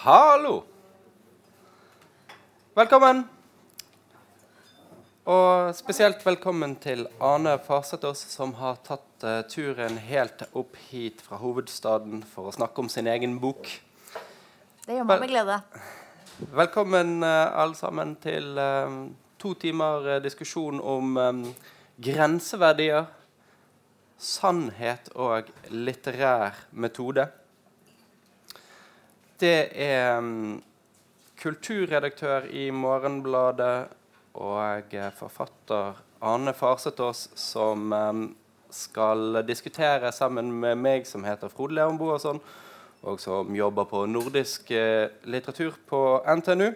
Hallo! Velkommen. Og spesielt velkommen til Ane Farsetås, som har tatt uh, turen helt opp hit fra hovedstaden for å snakke om sin egen bok. Det gjør meg med glede. Velkommen uh, alle sammen til uh, to timer diskusjon om um, grenseverdier, sannhet og litterær metode. Det er um, kulturredaktør i Morgenbladet og forfatter Ane Farsetås som um, skal diskutere sammen med meg, som heter Frode Leonbo, og, sånn, og som jobber på nordisk uh, litteratur på NTNU.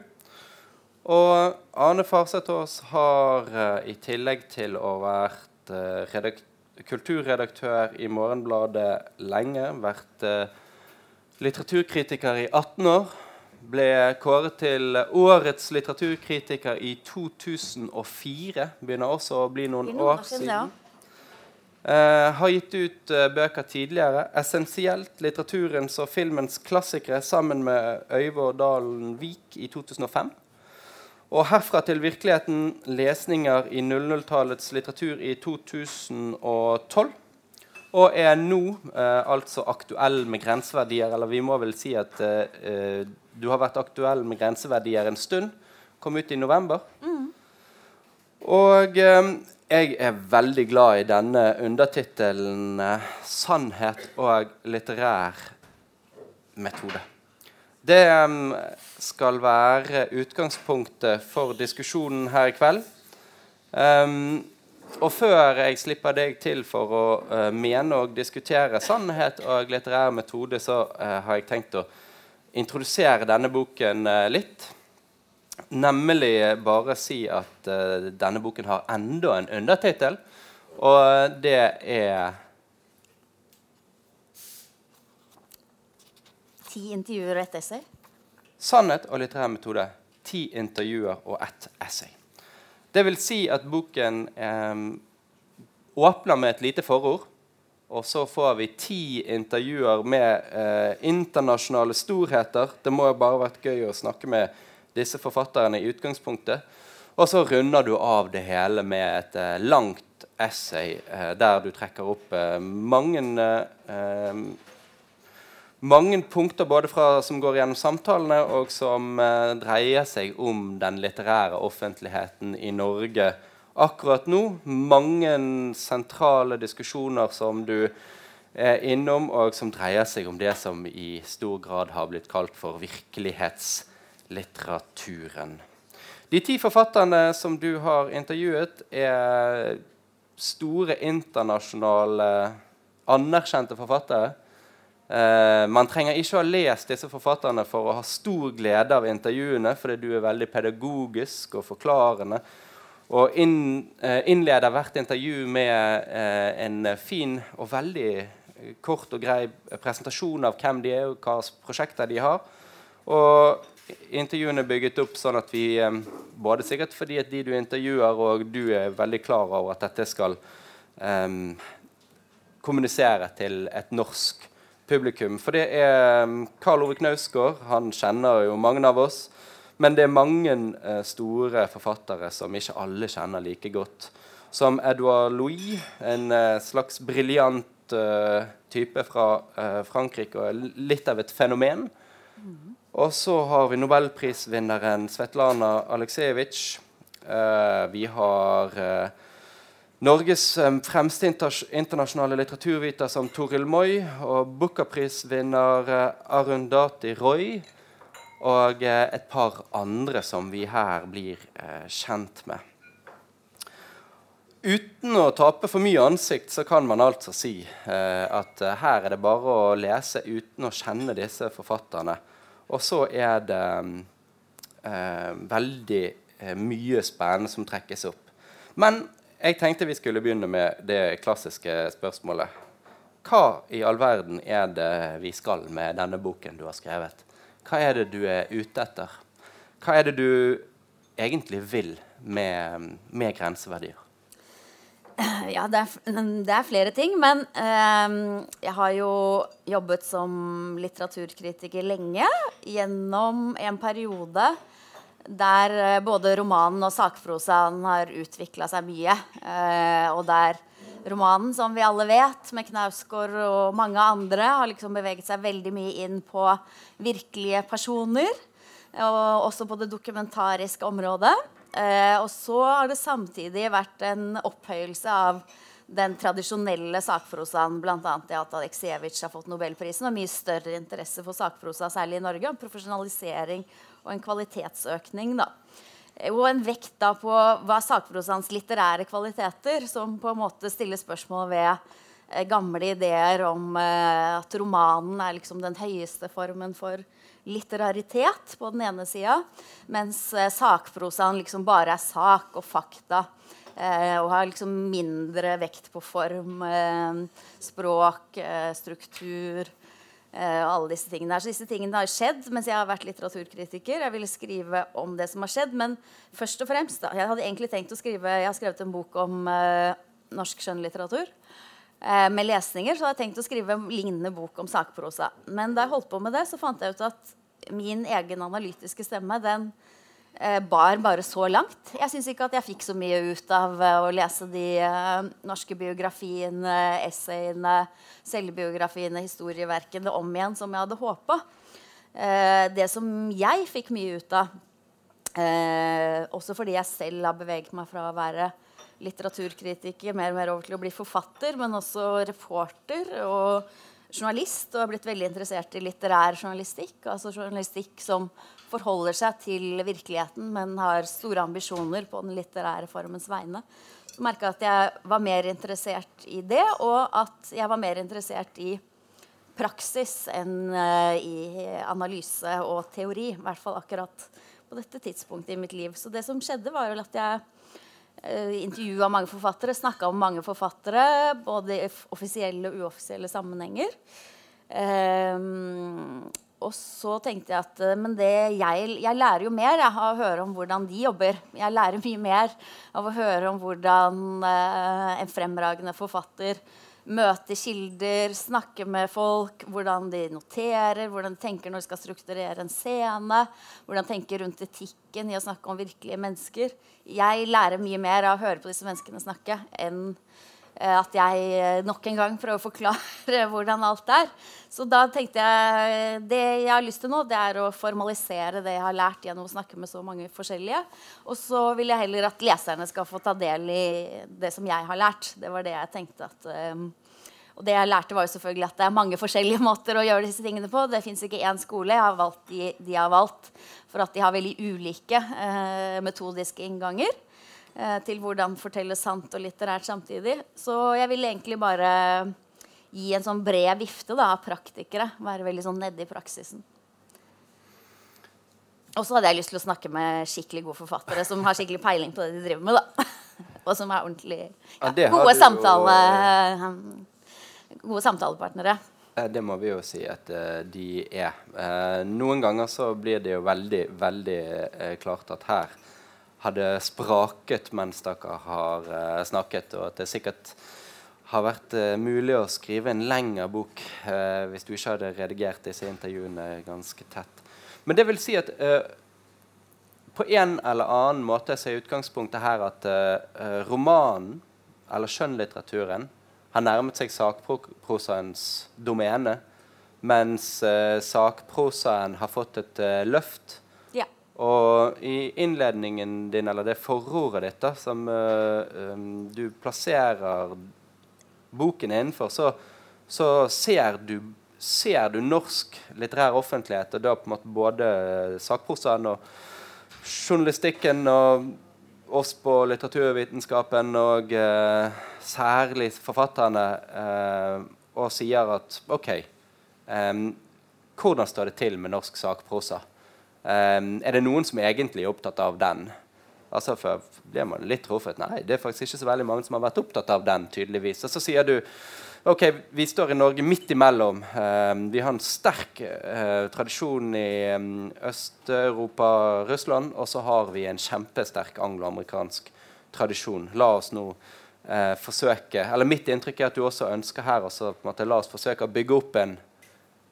Og Ane Farsetås har, uh, i tillegg til å uh, kulturredaktør i Morgenbladet lenge, vært litteraturkritiker i 18 år. Ble kåret til årets litteraturkritiker i 2004. Begynner også å bli noen år siden. Uh, har gitt ut uh, bøker tidligere. 'Essensielt litteraturens og filmens klassikere' sammen med Øyvor Dalen Vik i 2005. Og 'Herfra til virkeligheten', lesninger i 00-tallets litteratur i 2012. Og er nå eh, altså aktuell med grenseverdier. Eller vi må vel si at eh, du har vært aktuell med grenseverdier en stund. Kom ut i november. Mm. Og eh, jeg er veldig glad i denne undertittelen eh, 'Sannhet og litterær metode'. Det eh, skal være utgangspunktet for diskusjonen her i kveld. Um, og før jeg slipper deg til for å uh, mene og diskutere sannhet og litterær metode, så uh, har jeg tenkt å introdusere denne boken uh, litt. Nemlig bare si at denne boken har enda en undertittel, og det er Ti intervjuer og ett essay? Sannhet og litterær metode. Ti intervjuer og ett essay. Det vil si at boken åpner med et lite forord. Og så får vi ti intervjuer med eh, internasjonale storheter. Det må jo bare vært gøy å snakke med disse forfatterne i utgangspunktet. Og så runder du av det hele med et eh, langt essay eh, der du trekker opp eh, mange eh, mange punkter både fra, som går gjennom samtalene, og som eh, dreier seg om den litterære offentligheten i Norge akkurat nå. Mange sentrale diskusjoner som du er innom, og som dreier seg om det som i stor grad har blitt kalt for virkelighetslitteraturen. De ti forfatterne som du har intervjuet, er store internasjonale, anerkjente forfattere Uh, man trenger ikke å ha lest disse forfatterne for å ha stor glede av intervjuene, fordi du er veldig pedagogisk og forklarende. Og inn, uh, innleder hvert intervju med uh, en fin og veldig kort og grei presentasjon av hvem de er, og hva prosjekter de har. Og intervjuene er bygget opp sånn at vi Både sikkert fordi at de du intervjuer, og du er veldig klar over at dette skal um, kommunisere til et norsk publikum. For det er um, Karl Ove Knausgård. Han kjenner jo mange av oss. Men det er mange eh, store forfattere som ikke alle kjenner like godt. Som Edouard Louis, en eh, slags briljant eh, type fra Frankrike og litt av et fenomen. Mm. Og så har vi nobelprisvinneren Svetlana Aleksejevitsj. vi har Norges fremste internasjonale litteraturviter som Toril Moi og Booker-prisvinner eh, Arundati Roy og eh, et par andre som vi her blir eh, kjent med. Uten å tape for mye ansikt så kan man altså si at her er det bare å lese uten å kjenne disse forfatterne. Og så er det veldig mye spennende som trekkes opp. Men jeg tenkte vi skulle begynne med det klassiske spørsmålet. Hva i all verden er det vi skal med denne boken du har skrevet? Hva er det du er ute etter? Hva er det du egentlig vil med, med grenseverdier? Ja, det er, det er, flere ting. Men eh, jeg har jo jobbet som litteraturkritiker lenge. Gjennom en periode der eh, både romanen og sakprosaen har utvikla seg mye. Eh, og der romanen, som vi alle vet, med Knausgård og mange andre, har liksom beveget seg veldig mye inn på virkelige personer. Og også på det dokumentariske området. Eh, og så har det samtidig vært en opphøyelse av den tradisjonelle sakprosaen, bl.a. det at Aleksejevitsj har fått nobelprisen, og mye større interesse for sakprosa, særlig i Norge. Og profesjonalisering og en kvalitetsøkning. da og en vekt da på hva sakprosaens litterære kvaliteter, som på en måte stiller spørsmål ved eh, gamle ideer om eh, at romanen er liksom den høyeste formen for litteraritet på den ene sida, mens eh, sakprosaen liksom bare er sak og fakta. Og har liksom mindre vekt på form, språk, struktur Uh, alle disse tingene her. Så disse tingene har skjedd mens jeg har vært litteraturkritiker. Jeg ville skrive om det som har skjedd, men først og fremst da, Jeg hadde egentlig tenkt å skrive Jeg har skrevet en bok om uh, norsk skjønnlitteratur uh, med lesninger. Så hadde jeg tenkt å skrive en lignende bok om sakprosa. Men da jeg holdt på med det, så fant jeg ut at min egen analytiske stemme den eh, bar bare så langt. Jeg syns ikke at jeg fikk så mye ut av eh, å lese de eh, norske biografiene, essayene, selvbiografiene, historieverkene om igjen som jeg hadde håpa. Eh, det som jeg fikk mye ut av, eh, også fordi jeg selv har beveget meg fra å være litteraturkritiker mer og mer over til å bli forfatter, men også reporter og journalist, og har blitt veldig interessert i litterær journalistikk. Altså journalistikk som forholder seg til virkeligheten, men har store ambisjoner på den litterære formens vegne. Så merka jeg at jeg var mer interessert i det, og at jeg var mer interessert i praksis enn uh, i analyse og teori. I hvert fall akkurat på dette tidspunktet i mitt liv. Så det som skjedde, var at jeg uh, intervjua mange forfattere, snakka om mange forfattere, både i offisielle og uoffisielle sammenhenger. Um, og så tenkte jeg at eh, men det jeg, jeg lærer jo mer jeg, av å høre om hvordan de jobber. Jeg lærer mye mer av å høre om hvordan eh, en fremragende forfatter møter kilder, snakker med folk, hvordan de noterer, hvordan de tenker når de skal strukturere en scene, hvordan de tenker rundt etikken i å snakke om virkelige mennesker. Jeg lærer mye mer av å høre på disse menneskene snakke enn at jeg eh, nok en gang prøver å forklare hvordan alt er. Så da tenkte jeg det jeg har lyst til nå, det er å formalisere det jeg har lært gjennom å snakke med så mange forskjellige. Og så vil jeg heller at leserne skal få ta del i det som jeg har lært. Det var det jeg tenkte at um, og det jeg lærte var jo selvfølgelig at det er mange forskjellige måter å gjøre disse tingene på. Det fins ikke én skole. Jeg har valgt de, de jeg har valgt for at de har veldig ulike uh, metodiske innganger eh, til hvordan fortelle sant og litterært samtidig. Så jeg vil egentlig bare gi en sånn bred vifte da, av praktikere. Være veldig sånn nede i praksisen. Og så hadde jeg lyst til å snakke med skikkelig gode forfattere som har skikkelig peiling på det de driver med. da. og som er ordentlig ja, gode, samtale, jo... gode samtalepartnere. Det må vi jo si at uh, de er. Uh, noen ganger så blir det jo veldig, veldig uh, klart at her hadde spraket mens dere har uh, snakket, og at det sikkert har vært uh, mulig å skrive en lengre bok uh, hvis du ikke hadde redigert disse intervjuene ganske tett. Men det vil si at på en eller annen måte så er utgangspunktet her at romanen, eller skjønnlitteraturen, har nærmet seg sakprosaens domene, mens sakprosaen har fått et løft og i innledningen din, eller det forordet ditt, da, som uh, um, du plasserer boken innenfor, så, så ser, du, ser, du, norsk litterær offentlighet, og da på en måte både sakprosaen og journalistikken og oss på litteraturvitenskapen og uh, særlig forfatterne, uh, og sier at OK, um, hvordan står det til med norsk sakprosa? Um, er det noen som egentlig er opptatt av den? Altså, for blir man litt truffet. Nei, det er faktisk ikke så veldig mange som har vært opptatt av den. tydeligvis. Og så sier du ok, vi står i Norge midt imellom. Um, vi har en sterk uh, tradisjon i um, Øst-Europa, Russland, og så har vi en kjempesterk anglo-amerikansk tradisjon. La oss nå uh, forsøke Eller mitt inntrykk er at du også ønsker her også, på en måte, la oss forsøke å bygge opp en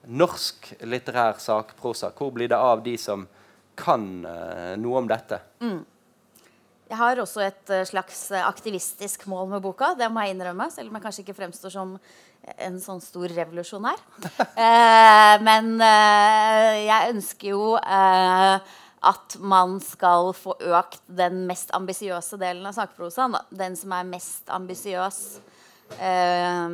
norsk litterær sakprosa. Hvor blir det av de som kan uh, noe om dette? Mm. Jeg har også et uh, slags aktivistisk mål med boka. Det må jeg innrømme, selv om jeg kanskje ikke fremstår som en sånn stor revolusjonær. eh, men eh, jeg ønsker jo eh, at man skal få økt den mest ambisiøse delen av sakprosaen. Den som er mest ambisiøs eh,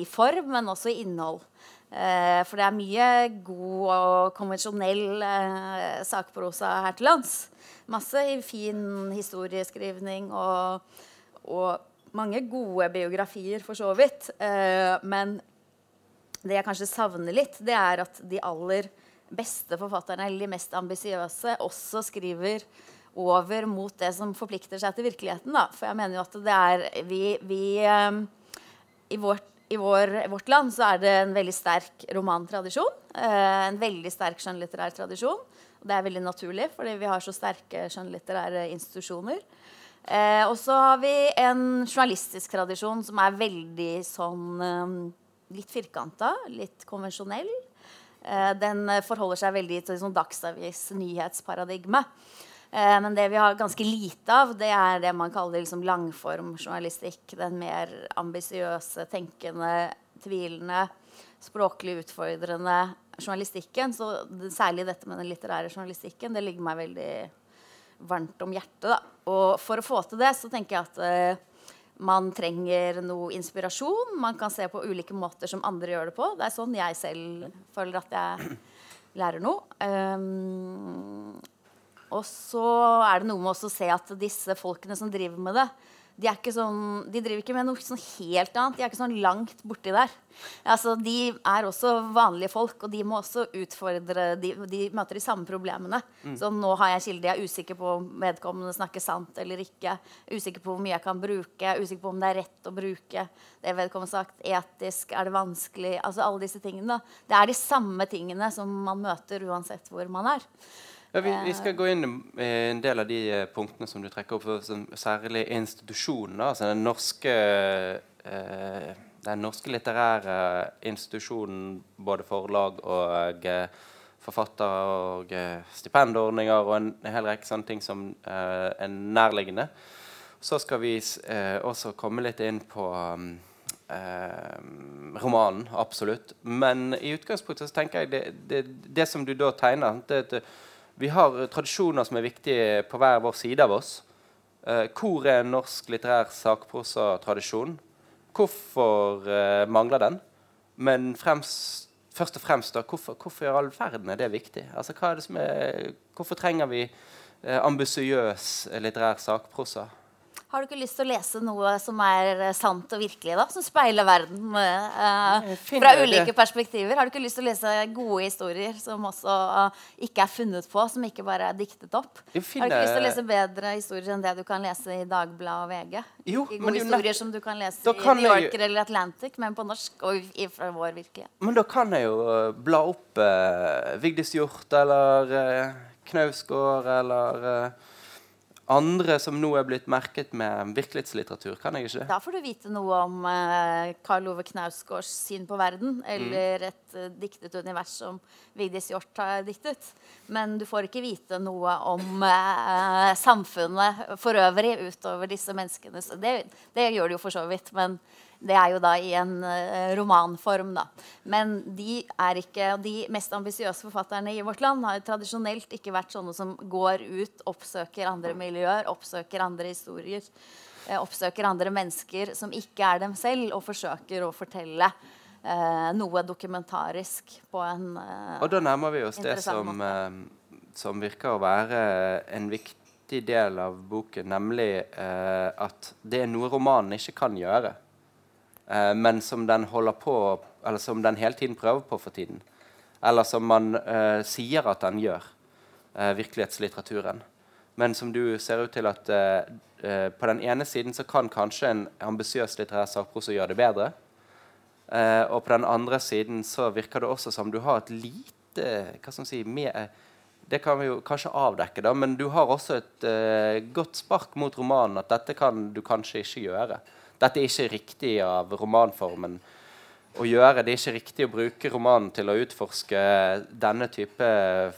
i form, men også i innhold. Eh, for det er mye god og konvensjonell eh, sakprosa her til lands. Masse fin historieskrivning og, og mange gode biografier, for så vidt. Eh, men det jeg kanskje savner litt, det er at de aller beste forfatterne, eller de mest ambisiøse, også skriver over mot det som forplikter seg til virkeligheten. Da. For jeg mener jo at det er vi, vi eh, i, vårt, i vår, vårt, land så er det en veldig sterk romantradisjon. Uh, en veldig sterk skjønnlitterær tradisjon. Det er veldig naturlig, fordi vi har så sterke skjønnlitterære institusjoner. Eh, og så har vi en journalistisk tradisjon som er veldig sånn eh, litt firkanta, litt konvensjonell. Eh, den forholder seg veldig til sånn dagsavis nyhetsparadigme. Eh, men det vi har ganske lite av, det er det man kaller liksom langformjournalistikk. Den mer ambisiøse, tenkende, tvilende, språklig utfordrende journalistikken. Så særlig dette med den litterære journalistikken det ligger meg veldig varmt om hjertet. Da. Og for å få til det så tenker jeg at uh, man trenger noe inspirasjon. Man kan se på ulike måter som andre gjør det på. Det er sånn jeg selv føler at jeg lærer noe. Um, og så er det noe med å se at disse folkene som driver med det, de, sånn, de, driver ikke med noe sånn helt annet. De er ikke sånn langt borti der. Altså, de er også vanlige folk, og de må også utfordre De, de møter de samme problemene. Mm. Så nå har jeg kilde. Jeg er usikker på om vedkommende snakker sant eller ikke. Usikker på hvor mye jeg kan bruke. Usikker på om det er rett å bruke det vedkommende sagt. Etisk. Er det vanskelig? Altså alle disse tingene. Det er de samme tingene som man møter uansett hvor man er. Ja, vi, vi, skal gå inn i en del av de eh, punktene som du trekker opp, som særlig institusjonen. Altså den norske, eh, den norske litterære institusjonen, både forlag og eh, forfatter- og eh, stipendordninger og en, hel rekke sånne ting som eh, er nærliggende. Så skal vi eh, også komme litt inn på um, romanen, absolutt. Men i utgangspunktet så tenker jeg det, det, det som du da tegner det, det vi har tradisjoner som er viktige på hver vår side av oss. Eh, hvor er norsk litterær sakprosatradisjon? Hvorfor eh, mangler den? Men fremst, først og fremst, da, hvorfor, hvorfor i all verden er det viktig? Altså, det er, hvorfor trenger vi eh, ambisiøs litterær sakprosa? Har du ikke lyst til å lese noe som er eh, sant og virkelig, da? Som speiler verden uh, fra ulike perspektiver? Har du ikke lyst til å lese gode historier som også uh, ikke er funnet på, som ikke bare er diktet opp? Har du ikke lyst til å lese bedre historier enn det du kan lese i Dagbladet og VG? Jo, ikke gode historier som du kan lese i New Yorker jeg... eller Atlantic, men på norsk og fra vår virkelighet. Men da kan jeg jo bla opp uh, Vigdis Hjorth eller Knausgård eller andre som nå er blitt merket med virkelighetslitteratur? kan jeg ikke? Da får du vite noe om uh, Karl Ove Knausgårds syn på verden. Eller mm. et uh, diktet univers som Vigdis Hjorth har diktet. Men du får ikke vite noe om uh, samfunnet for øvrig utover disse menneskene. Så det, det gjør det jo for så vidt. men det er jo da i en uh, romanform, da. Men de er ikke De mest ambisiøse forfatterne i vårt land har tradisjonelt ikke vært sånne som går ut, oppsøker andre miljøer, oppsøker andre historier. Uh, oppsøker andre mennesker som ikke er dem selv, og forsøker å fortelle Eh, noe dokumentarisk på en Og da nærmer vi oss det som, som virker å være en viktig del av boken, nemlig at det er noe romanen ikke kan gjøre eh, men som den holder på Eller som den hele tiden prøver på for tiden. Eller som man eh, sier at den gjør, eh, virkelighetslitteraturen. Men som du ser ut til at eh, eh, på den ene siden så kan kanskje en ambisiøs litterær sakprosa gjøre det bedre. Eh, og på den andre siden så virker det også som du har et lite hva skal man si, med, det kan vi jo kanskje avdekke, da, men du har også et uh, godt spark mot romanen. At dette kan du kanskje ikke gjøre. Dette er ikke riktig av romanformen å gjøre. Det er ikke riktig å bruke romanen til å utforske denne type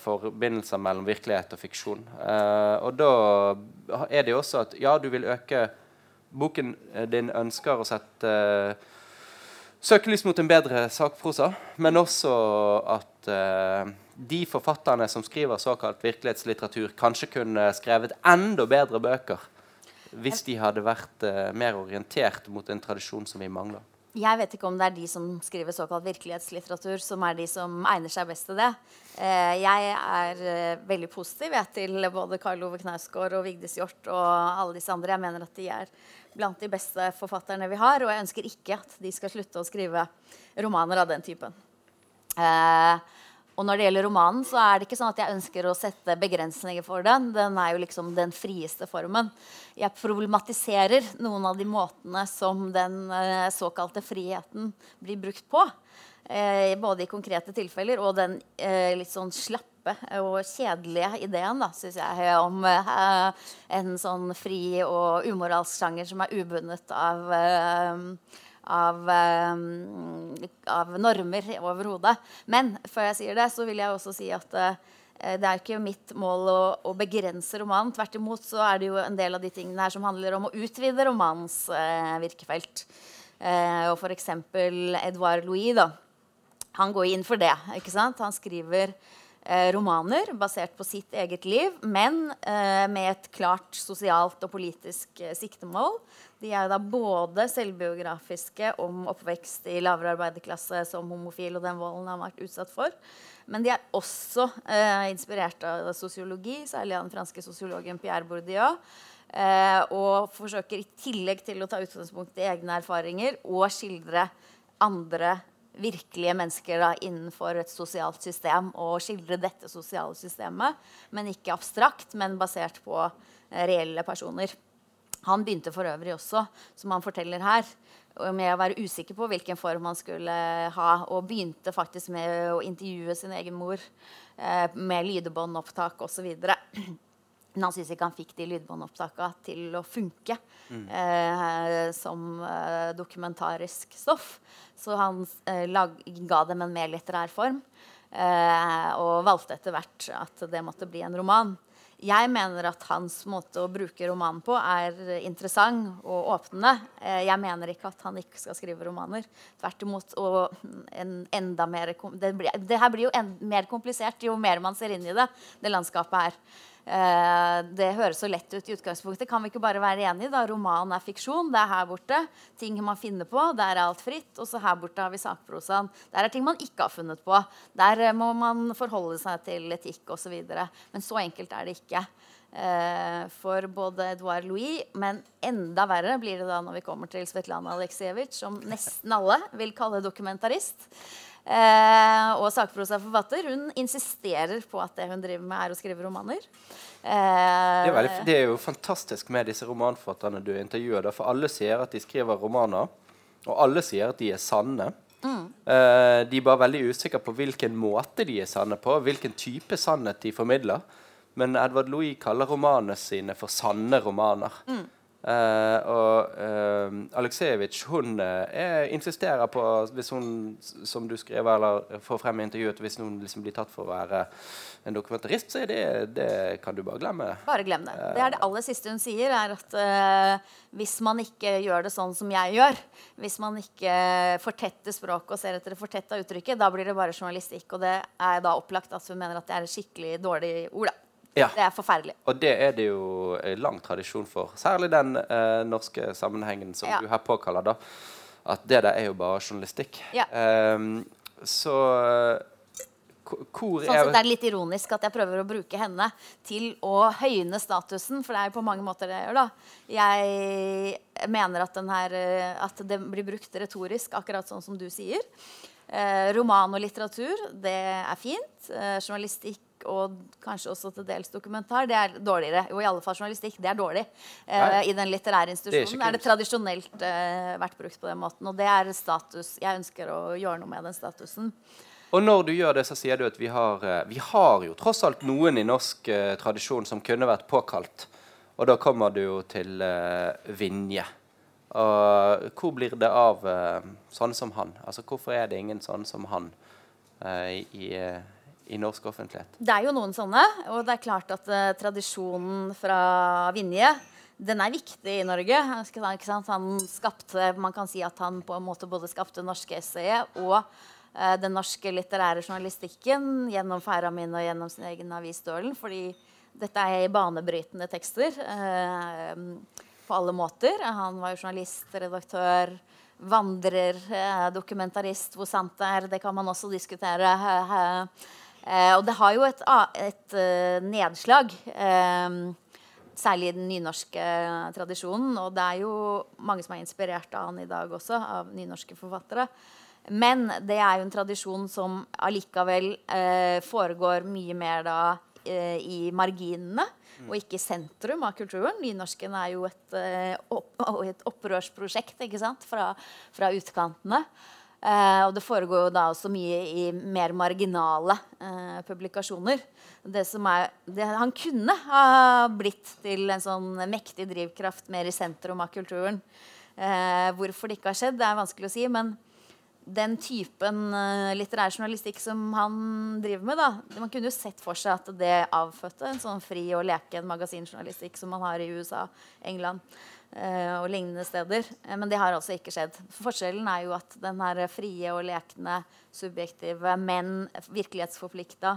forbindelser mellom virkelighet og fiksjon. Uh, og da er det jo også at ja, du vil øke Boken din ønsker å sette uh, søkelys mot en bedre sakprosa, men også at uh, de forfatterne som skriver såkalt virkelighetslitteratur, kanskje kunne skrevet enda bedre bøker hvis de hadde vært mer orientert mot en tradisjon som vi mangler. Jeg vet ikke om det er de som skriver såkalt virkelighetslitteratur, som er de som egner seg best til det. Eh, jeg er eh, veldig positiv jeg, til både Karl Ove Knausgård og Vigdis Hjorth og alle disse andre. Jeg mener at de er blant de beste forfatterne vi har, og jeg ønsker ikke at de skal slutte å skrive romaner av den typen. Eh, og når det gjelder romanen, så er det ikke sånn at jeg ønsker å sette begrensninger for den. Den er jo liksom den frieste formen. Jeg problematiserer noen av de måtene som den uh, såkalte friheten blir brukt på. Uh, både i konkrete tilfeller og den uh, litt sånn slappe og kjedelige ideen, da, synes jeg, om en sånn fri og umoralsk sjanger som er ubundet av av, um, av normer overhodet. Men før jeg sier det, så vil jeg også si at uh, det er ikke mitt mål å, å, begrense romanen. Tvert imot så er det jo en del av de tingene her som handler om å utvide romanens uh, virkefelt. Uh, og f.eks. Edouard Louis, da. Han går inn for det. ikke sant? Han skriver Eh, romaner basert på sitt eget liv, men eh, med et klart sosialt og politisk eh, siktemål. De er da både selvbiografiske om oppvekst i lavere arbeiderklasse som homofil og den volden han har vært utsatt for. Men de er også eh, inspirert av sosiologi, særlig av den franske sosiologen Pierre Bourdieu. Eh, og forsøker i tillegg til å ta utgangspunkt i egne erfaringer og skildre andre virkelige mennesker da, innenfor et sosialt system og skildre dette sosiale systemet. Men ikke abstrakt, men basert på eh, reelle personer. Han begynte for øvrig også, som han forteller her, med å være usikker på hvilken form han skulle ha. Og begynte faktisk med å intervjue sin egen mor eh, med lydbåndopptak osv. Men han syns ikke han fikk de lydbåndopptakene til å funke mm. eh, som eh, dokumentarisk stoff. Så han eh, lag, ga dem en mer litterær form. Eh, og valgte etter hvert at det måtte bli en roman. Jeg mener at hans måte å bruke romanen på er interessant og åpnende. Eh, jeg mener ikke at han ikke skal skrive romaner. Tvert imot. Og en enda mer, det, blir, det her blir jo en, mer komplisert jo mer man ser inn i det, det landskapet her. Eh, det høres så lett ut i utgangspunktet. Kan vi ikke bare være enige? da? Roman er fiksjon. Det er her borte. Ting man finner på. Der er alt fritt. Og så her borte har vi sakprosaen. Der er ting man ikke har funnet på. Der eh, må man forholde seg til etikk osv. Men så enkelt er det ikke. Eh, for både Edouard Louis, men enda verre blir det da når vi kommer til Svetlana Aleksejevitsj, som nesten alle vil kalle dokumentarist eh, og sakprosaforfatter. Hun insisterer på at det hun driver med, er å skrive romaner. Eh, det, er veldig, det, er jo fantastisk med disse romanforfatterne du intervjuer. For alle sier at de skriver romaner, og alle sier at de er sanne. Mm. Eh, de er bare veldig usikre på hvilken måte de er sanne på, hvilken type sannhet de formidler. Men Edvard Louis kaller romanene sine for sanne romaner. Mm. Uh, og uh, Aleksejevitsj hun uh, insisterer på, hvis hun som du skrev eller får frem i intervjuet, hvis hun liksom blir tatt for å være en dokumentarist, så det, det kan du bare glemme. Bare glem det. Det er det aller siste hun sier, er at hvis man ikke gjør det sånn som jeg gjør, hvis man ikke fortetter språket og ser etter det fortetta uttrykket, da blir det bare journalistikk. Og det er da opplagt at hun mener at det er et skikkelig dårlig ord. da. Ja. Det er forferdelig. Og det er det jo lang tradisjon for. Særlig den eh, norske sammenhengen som ja. du her påkaller. da. At det der er jo bare journalistikk. Ja. Um, så hvor sånn er det litt ironisk at jeg prøver å bruke henne til å høyne statusen, for det er jo på mange måter det jeg gjør. da. Jeg mener at, her, eh, at det blir brukt retorisk, akkurat sånn som du sier. Eh, roman og litteratur, det er fint. Eh, journalistikk og kanskje også til dels dokumentar, det er dårligere. Jo, i alle fall journalistikk. Det er dårlig. Eh, I den litterære institusjonen det er, er, det tradisjonelt eh, vært brukt på den måten. Og det er status. Jeg ønsker å gjøre noe med den statusen. Og når du gjør det, så sier du at vi har, eh, vi har jo tross alt noen i norsk eh, tradisjon som kunne vært påkalt. Og da kommer du jo til eh, Vinje. Og hvor blir det av uh, sånne som han? Altså Hvorfor er det ingen sånne som han i, i, norsk offentlighet? Det er jo noen sånne. Og det er klart at uh, tradisjonen fra Vinje den er viktig i Norge. Han skapte, man kan si at han på en måte både skapte norske essayet og den norske litterære journalistikken gjennom færa min og gjennom sin egen avis Stølen. Fordi dette er banebrytende tekster. uh, på alle måter. Han var jo journalist, redaktør, vandrer, dokumentarist. Hvor sant det er, det kan man også diskutere. Eh, og det har jo et, et eh, nedslag. Særlig i den nynorske tradisjonen. Og det er jo mange som er inspirert av han i dag også, av nynorske forfattere. Men det er jo en tradisjon som allikevel eh, foregår mye mer da eh, i marginene og ikke i sentrum av kulturen. Nynorsken er jo et, opp, et opprørsprosjekt? Fra, fra utkantene. Uh, og det foregår jo da også mye i mer marginale uh, publikasjoner. Det som er, det, han kunne ha blitt til en sånn mektig drivkraft mer i sentrum av kulturen. hvorfor det ikke har skjedd, det er vanskelig å si. men den typen uh, litterær journalistikk som han driver med, da, Man kunne jo sett for seg at det avfødte en sånn fri og leken magasinjournalistikk som man har i USA, England uh, og lignende steder. Uh, men det har altså ikke skjedd. Forskjellen er jo at den her frie og lekne, subjektive, men virkelighetsforplikta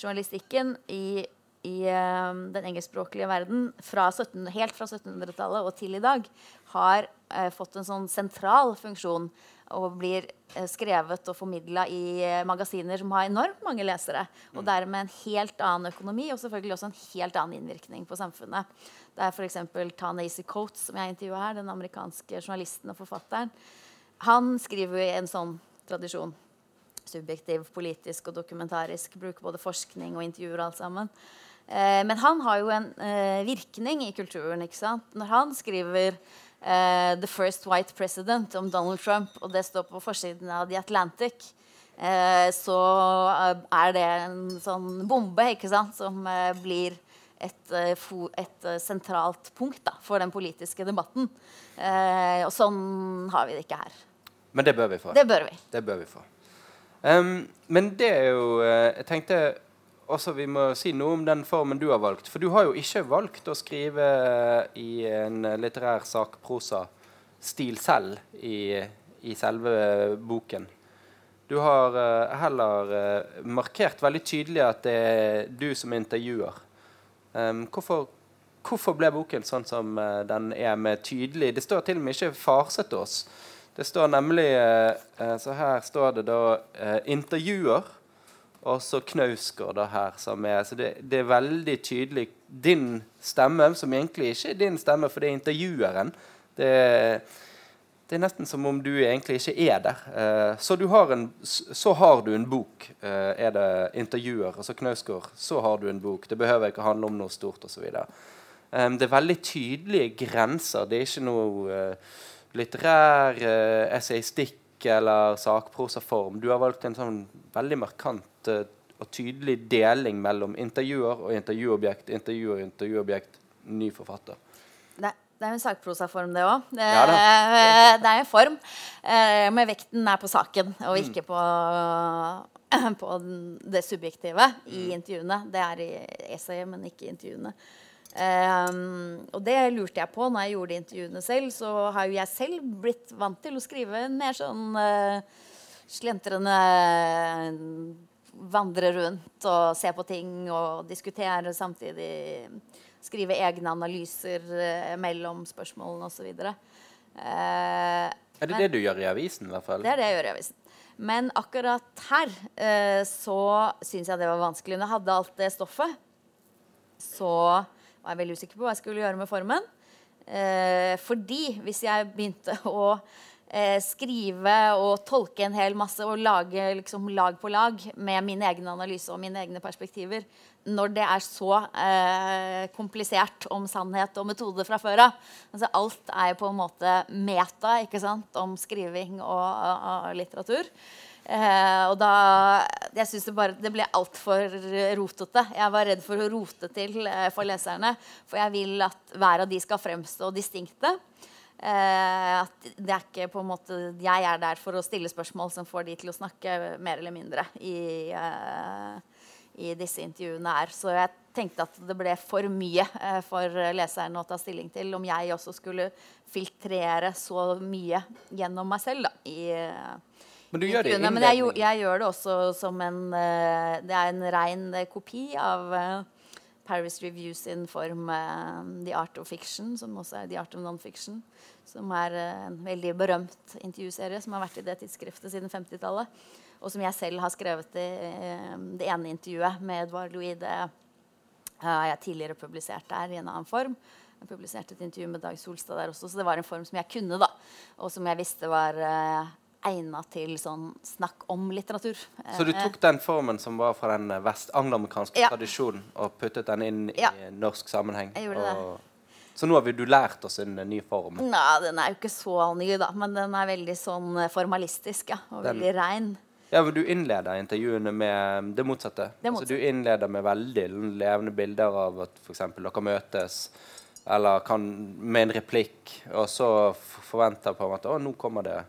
journalistikken i, i den engelskspråklige verden fra 17, helt fra 1700-tallet og til i dag har fått en sånn sentral funksjon og blir eh, skrevet og formidla i eh, magasiner som har enormt mange lesere. Og mm. dermed en helt annen økonomi og selvfølgelig også en helt annen innvirkning på samfunnet. Det er f.eks. Ta-Nacy Coates, som jeg intervjua her, den amerikanske journalisten og forfatteren. Han skriver i en sånn tradisjon. Subjektiv, politisk og dokumentarisk. Bruker både forskning og intervjuer alt sammen. Eh, men han har jo en eh, virkning i kulturen. ikke sant? Når han skriver uh, 'The First White President' om Donald Trump, og det står på forsiden av The Atlantic, uh, så uh, er det en sånn bombe ikke sant, som blir et, et sentralt punkt da, for den politiske debatten. og sånn har vi det ikke her. Men det bør vi få. Det bør vi. Det bør vi få. Um, men det er jo Jeg tenkte også vi må si noe om den formen du har valgt. For du har jo ikke valgt å skrive i en litterær sakprosa-stil selv i, i, selve boken. Du har uh, heller uh, markert veldig tydelig at det er du som intervjuer. Um, hvorfor, hvorfor, ble boken sånn som uh, den er, med tydelig Det står til og med ikke 'farset oss'. Det står nemlig Så her står det da 'intervjuer' og så Knausgård her. som er, så det, det, er veldig tydelig din stemme, som egentlig ikke er din stemme, for det er intervjueren. Det, det er nesten som om du egentlig ikke er der. Uh, så, har en, så, har du en bok, uh, er det intervjuer. Altså Knausgård, så har du en bok. Det behøver ikke handle om noe stort osv. Um, det er veldig tydelige grenser. Det er ikke noe uh, litterær uh, essaystikk eller sakprosaform. Du har valgt en sånn veldig markant uh, og tydelig deling mellom intervjuer og intervjuobjekt, intervjuer og intervjuobjekt, ny forfatter. Det, det er jo en sakprosaform, det òg. Det, ja, det, er en form. Uh, men vekten er på saken, og mm. ikke på, på det subjektive i mm. intervjuene. Det er i essayet, men ikke i intervjuene. Um, og det lurte jeg på når jeg gjorde intervjuene selv. Så har jo jeg selv blitt vant til å skrive en mer sånn uh, slentrende Vandre rundt og se på ting og diskutere samtidig. Skrive egne analyser uh, mellom spørsmålene osv. Uh, eh, er det men, det du gjør i avisen? i hvert fall? Det er det jeg gjør i avisen. Men akkurat her uh, så syns jeg det var vanskelig. Når jeg hadde alt det stoffet, så var jeg veldig usikker på hva jeg skulle gjøre med formen. Eh, fordi hvis jeg begynte å eh, skrive og tolke en hel masse og lage liksom, lag på lag med min egen analyse og mine egne perspektiver, når det er så eh, komplisert om sannhet og metode fra før av altså, Alt er på en måte meta ikke sant, om skriving og, og, og litteratur. Eh, og da Jeg syns det bare det ble altfor rotete. Jeg var redd for å rote til eh, for leserne. For jeg vil at hver av de skal fremstå distinkte. Eh, at det er ikke på en måte Jeg er der for å stille spørsmål som får de til å snakke mer eller mindre i, i disse intervjuene her. Så jeg tenkte at det ble for mye for leserne å ta stilling til om jeg også skulle filtrere så mye gjennom meg selv da, i Men du gjør det i. Men jeg, jeg gjør det også som en eh, Det er en rein eh, kopi av eh, Paris Review sin form The Art of Fiction, som også er The Art of Non-Fiction. Som er en veldig berømt intervjuserie som har vært i det tidsskriftet siden 50-tallet. Og som jeg selv har skrevet i det ene intervjuet med Edvard Louis. Det har jeg tidligere publisert der i en annen form. Jeg publiserte et intervju med Dag Solstad der også, så det var en form som jeg kunne, da. Og som jeg visste var egna til sånn snakk om litteratur. Så du Eh, tok den formen som var fra den eh, vest-angloamerikanske Ja. tradisjonen, og puttet den inn Ja. i norsk sammenheng? Jeg gjorde det. Så nå har vi, du lært oss en eh, ny form. Nei, den er jo ikke så ny, da. Men den er veldig sånn formalistisk, ja. Og Den- veldig rein. Ja, men Du innleder intervjuene med det motsatte. Det Altså, du innleder med veldig levende bilder av at f.eks. dere møtes, eller kan med en replikk, og så forventer på en måte å nå kommer det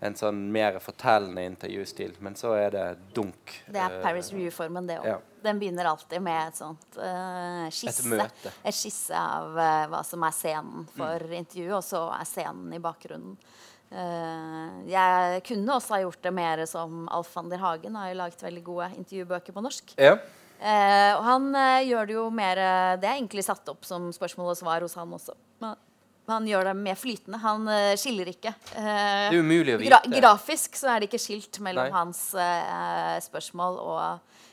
en sånn mer fortellende intervjustil. Men så er det dunk. Det er eh, Paris Review-formen, det òg. ja. Den begynner alltid med et sånt uh, skisse. møte. Et skisse av uh, hva som er scenen for Mm. intervjuet, og så er scenen i bakgrunnen. Uh, jeg kunne også ha gjort det mer som Alf van der Hagen har jo laget veldig gode intervjubøker på norsk. Ja. Og han gjør det jo mer Det er egentlig satt opp som spørsmål og svar hos han også. Men han gjør det mer flytende. Han eh, skiller ikke. Eh, Det er umulig å gra vite. grafisk så er det ikke skilt mellom Nei. hans uh, spørsmål og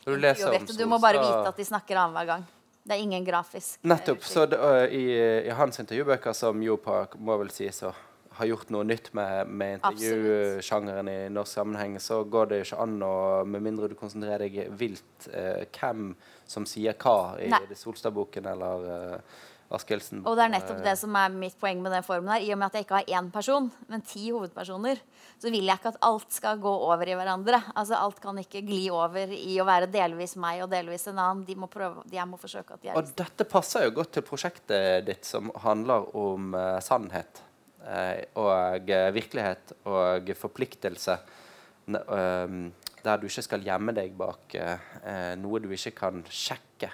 Når du leser om. Du må bare vite at de snakker annenhver gang. Det er ingen grafisk. eh, Nettopp. Så det, uh, i, I hans intervjubøker, som jo på, må vel sies å har gjort noe nytt med, med intervjusjangeren i norsk sammenheng, så går det jo ikke an å, med mindre du konsentrerer deg vilt, eh, hvem som sier hva i Solstad-boken eller uh, Askildsen. Og det er nettopp det som er mitt poeng med den formen her. I og med at jeg ikke har én person, men ti hovedpersoner, så vil jeg ikke at alt skal gå over i hverandre. Altså Alt kan ikke gli over i å være delvis meg og delvis en annen. De må prøve, jeg må forsøke at de er Og dette passer jo godt til prosjektet ditt som handler om uh, sannhet uh, og eh, virkelighet og forpliktelse. Ehm, der du ikke skal gjemme deg bak eh, eh, noe du ikke kan sjekke.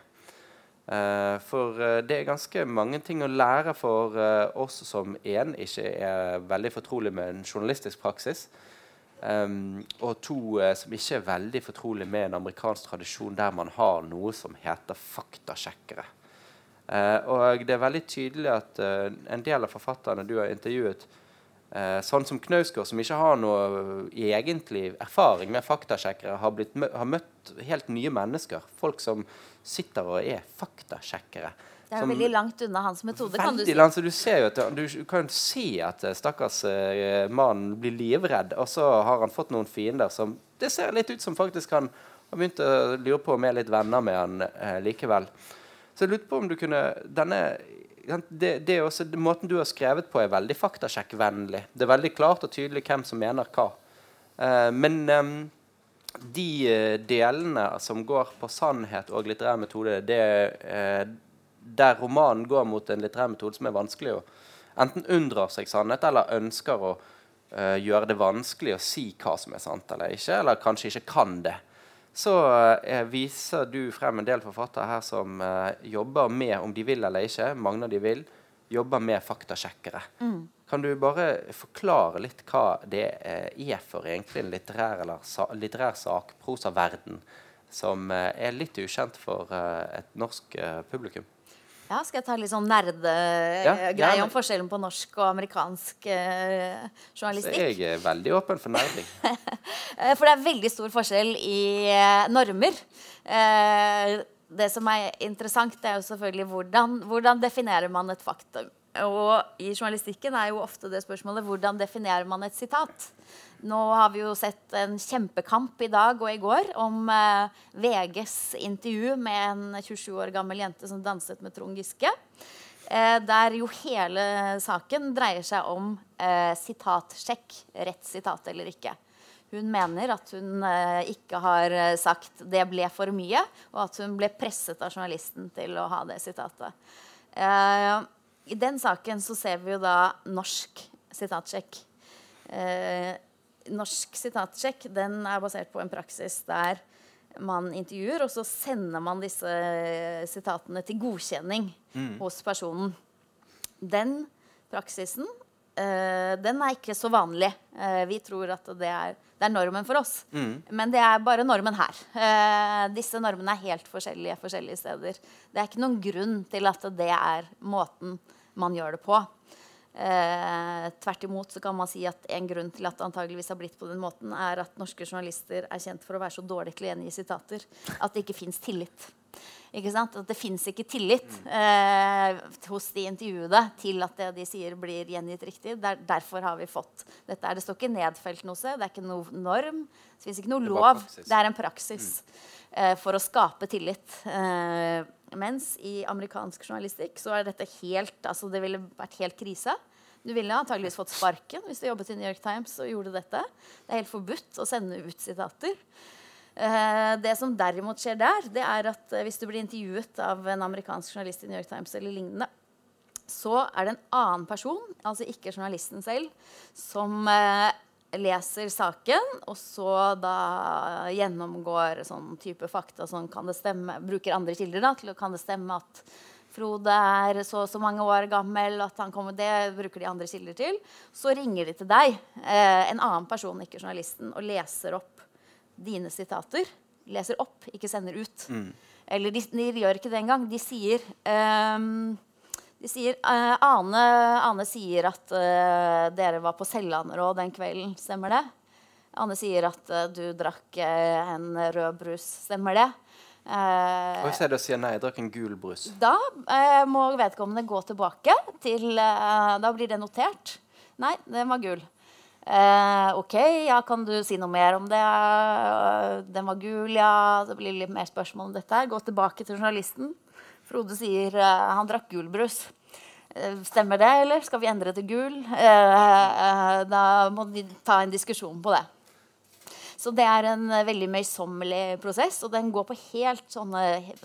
Eh, for eh, det er ganske mange ting å lære for eh, oss som en ikke er veldig fortrolig med en journalistisk praksis. Og to som ikke er veldig fortrolig med en amerikansk tradisjon der man har noe som heter faktasjekkere. Og det er veldig tydelig at en del av forfatterne du har intervjuet, sånn som Knausgård, som ikke har noe egentlig erfaring med faktasjekkere, har, blitt har møtt helt nye mennesker. Folk som sitter og er faktasjekkere. Det er jo veldig langt unna hans metode, kan du si. langt, du at du kan jo se at eh, stakkars eh, mannen blir livredd, og så har han fått noen fiender som Det ser litt ut som faktisk han har begynt å lure på om jeg er litt venner med han eh, likevel. Så jeg lurte på om du kunne denne det, det også, Måten du har skrevet på, er veldig faktasjekkvennlig. Det er veldig klart og tydelig hvem som mener hva. Uh, men um, de eh, delene som går på sannhet og litterær metode, det er der romanen går mot en litterær metode som er vanskelig å enten unndrar seg sannhet eller ønsker å uh, gjøre det vanskelig å si hva som er sant eller ikke, eller kanskje ikke kan det. Så eh, viser du frem en del forfattere her som eh, jobber med, om de vil eller ikke, mange av de vil, jobber med faktasjekkere. Kan du bare forklare litt hva det eh, er for egentlig en litterær eller sa, litterær sakprosaverden som eh, er litt ukjent for eh, et norsk eh, publikum? Ja, Skal jeg ta litt sånn nerdegreie Ja, ja, om forskjellen på norsk og amerikansk eh, Så journalistikk? jeg er veldig åpen for nerding. Eh, For det er veldig stor forskjell i eh, normer. Eh, det som er interessant, det er jo selvfølgelig hvordan, hvordan definerer man et faktum. Og i journalistikken er jo ofte det spørsmålet hvordan definerer man et sitat. Nå har vi jo sett en kjempekamp i dag og i går om eh, VGs intervju med en 27 år gammel jente som danset med Trond Giske. Eh, der jo hele saken dreier seg om eh, sitatsjekk. Rett sitat eller ikke. Hun mener at hun eh, ikke har eh, sagt 'det ble for mye', og at hun ble presset av journalisten til å ha det sitatet. Eh, I den saken så ser vi jo da norsk sitatsjekk. Eh, norsk sitatsjekk den er basert på en praksis der man intervjuer, og så sender man disse sitatene til godkjenning hos personen. Den praksisen eh, den er ikke så vanlig. Eh, vi tror at det er, det er normen for oss. Men det er bare normen her. Eh, disse normene er helt forskjellige forskjellige steder. Det er ikke noen grunn til at det er måten man gjør det på. Eh, tvert imot så kan man si at en grunn til at det antageligvis har blitt på den måten, er at norske journalister er kjent for å være så dårlig til å gjengi sitater at det ikke fins tillit. Ikke sant? At det fins ikke tillit eh, hos de intervjuede til at det de sier, blir gjengitt riktig. Der, derfor har vi fått dette. Er, Det står ikke nedfelt noe sted. Det er ikke noe norm. Det fins ikke noe lov. Det er en praksis eh, for å skape tillit. Eh, mens i amerikansk journalistikk så er dette helt altså Det ville vært helt krise. Du ville antageligvis fått sparken hvis du jobbet i New York Times og gjorde dette. Det er helt forbudt å sende ut sitater. Eh, det som derimot skjer der, det er at eh, hvis du blir intervjuet av en amerikansk journalist i New York Times eller lignende, så er det en annen person, altså ikke journalisten selv, som eh, leser saken, og så da gjennomgår sånn type fakta. Sånn kan det stemme, bruker andre kilder da, til å kan det stemme at Frode er så og så mange år gammel, at han kommer det bruker de andre kilder til. Så ringer de til deg, eh, en annen person, ikke journalisten, og leser opp dine sitater. Leser opp, ikke sender ut. Eller de, de gjør ikke det engang. De sier ehm, de sier, uh, Ane, Ane sier at uh, dere var på Sellanderå den kvelden. Stemmer det? Ane sier at uh, du drakk en rød brus. Stemmer det? Og hvis jeg da sier nei, jeg drakk en gul brus da må vedkommende gå tilbake til Da blir det notert. Nei, den var gul. Eh, OK, ja, kan du si noe mer om det? Den var gul, ja. Det blir litt mer spørsmål om dette. Gå tilbake til journalisten. Frode sier uh, han drakk gulbrus. Eh, Stemmer det, eller skal vi endre til gul? Eh, da må vi ta en diskusjon på det. Så det er en veldig møysommelig prosess, og den går på helt sånne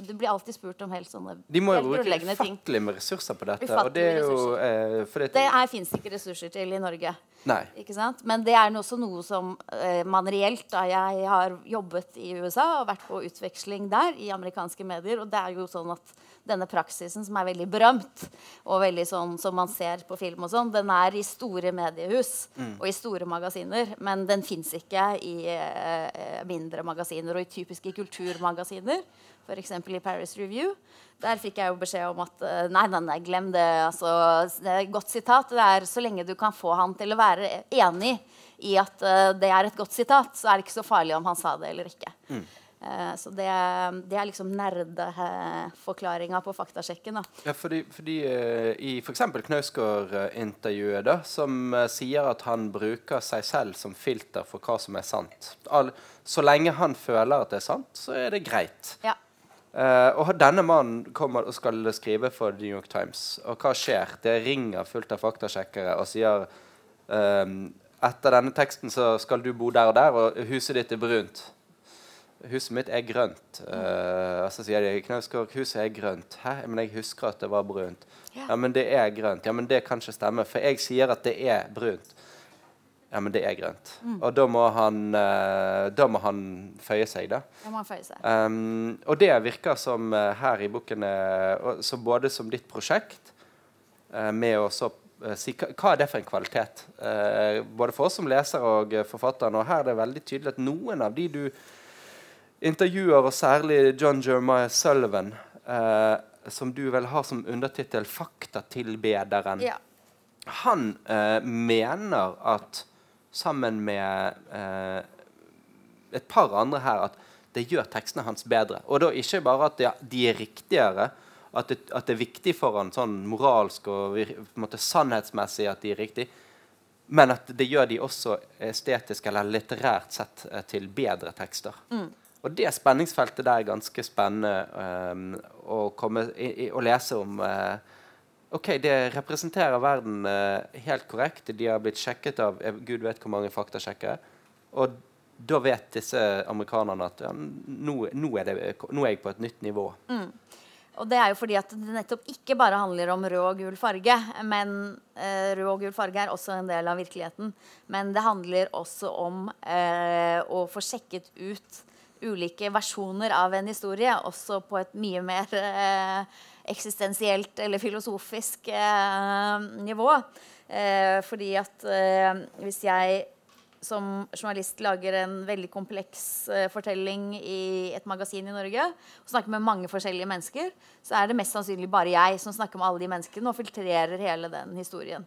Du blir alltid spurt om helt sånne De må jo bruke ufattelig med ressurser på dette. Og Ufattelig det er jo eh, Det er fins ikke ressurser til i Norge. Nei. Ikke sant? Men det er også noe som eh, man reelt da Jeg har jobbet i USA og vært på utveksling der i amerikanske medier. Og det er jo sånn at denne praksisen, som er veldig berømt, og veldig sånn som man ser på film, og sånn, den er i store mediehus og i store magasiner. Men den fins ikke i eh, mindre magasiner og i typiske kulturmagasiner. F.eks. i Paris Review. Der fikk jeg jo beskjed om at eh, nei, nei, nei, glem det. Altså, det er et godt sitat. Det er så lenge du kan få han til å være enig i at uh, det er et godt sitat, så er det ikke så farlig om han sa det eller ikke. Eh, så det, det er liksom nerdeforklaringa på faktasjekken. da. Ja, fordi, fordi eh, I f.eks. Knausgård-intervjuet, som eh, sier at han bruker seg selv som filter for hva som er sant. All, så lenge han føler at det er sant, så er det greit. Ja. Uh, og denne mannen kommer og skal skrive for The New York Times. Og hva skjer? Det ringer fullt av faktasjekkere og sier ehm, etter denne teksten så skal du bo der og der, og huset ditt er brunt. Huset mitt er grønt. Uh, så sier de Knausgård, huset er grønt. Hæ? Men jeg husker at det var brunt. Ja. Ja. men det er grønt. Ja, men det kan ikke stemme, for jeg sier at det er brunt. Ja, men det er grønt. Og da må han, eh, da må han føye seg, da. Det må han føye seg. Um, og det virker som her i boken så både som ditt prosjekt med å så si hva, er det for en kvalitet? Eh, både for oss som leser og uh, forfatteren. Og her er det veldig tydelig at noen av de du intervjuer, og særlig John Jeremiah Sullivan, eh, som du vel har som undertittel 'Faktatilbederen', Ja. han eh, mener at sammen med eh, et par andre her at det gjør tekstene hans bedre. Og da ikke bare at de, er riktigere, at det, at det er viktig for han sånn moralsk og måte sannhetsmessig at de er riktige, men at det gjør de også estetisk eller litterært sett eh, til bedre tekster. Og det spenningsfeltet der er ganske spennende um, å, komme, i, i, å lese om. Uh, Ok, det representerer verden uh, helt korrekt. De har blitt sjekket av eh, gud vet hvor mange faktasjekkere. Og da vet disse amerikanerne at ja, nå, nå, er det, nå er jeg på et nytt nivå. Og det er jo fordi at det nettopp ikke bare handler om rød og gul farge. Men eh, rød og gul farge er også en del av virkeligheten. Men det handler også om eh, å få sjekket ut ulike versjoner av en historie, også på et mye mer eh, eksistensielt eller filosofisk eh, nivå. Eh, fordi at eh, hvis jeg som journalist lager en veldig kompleks uh, fortelling i et magasin i Norge, og snakker med mange forskjellige mennesker, så er det mest sannsynlig bare jeg som snakker med alle de menneskene og filtrerer hele den historien.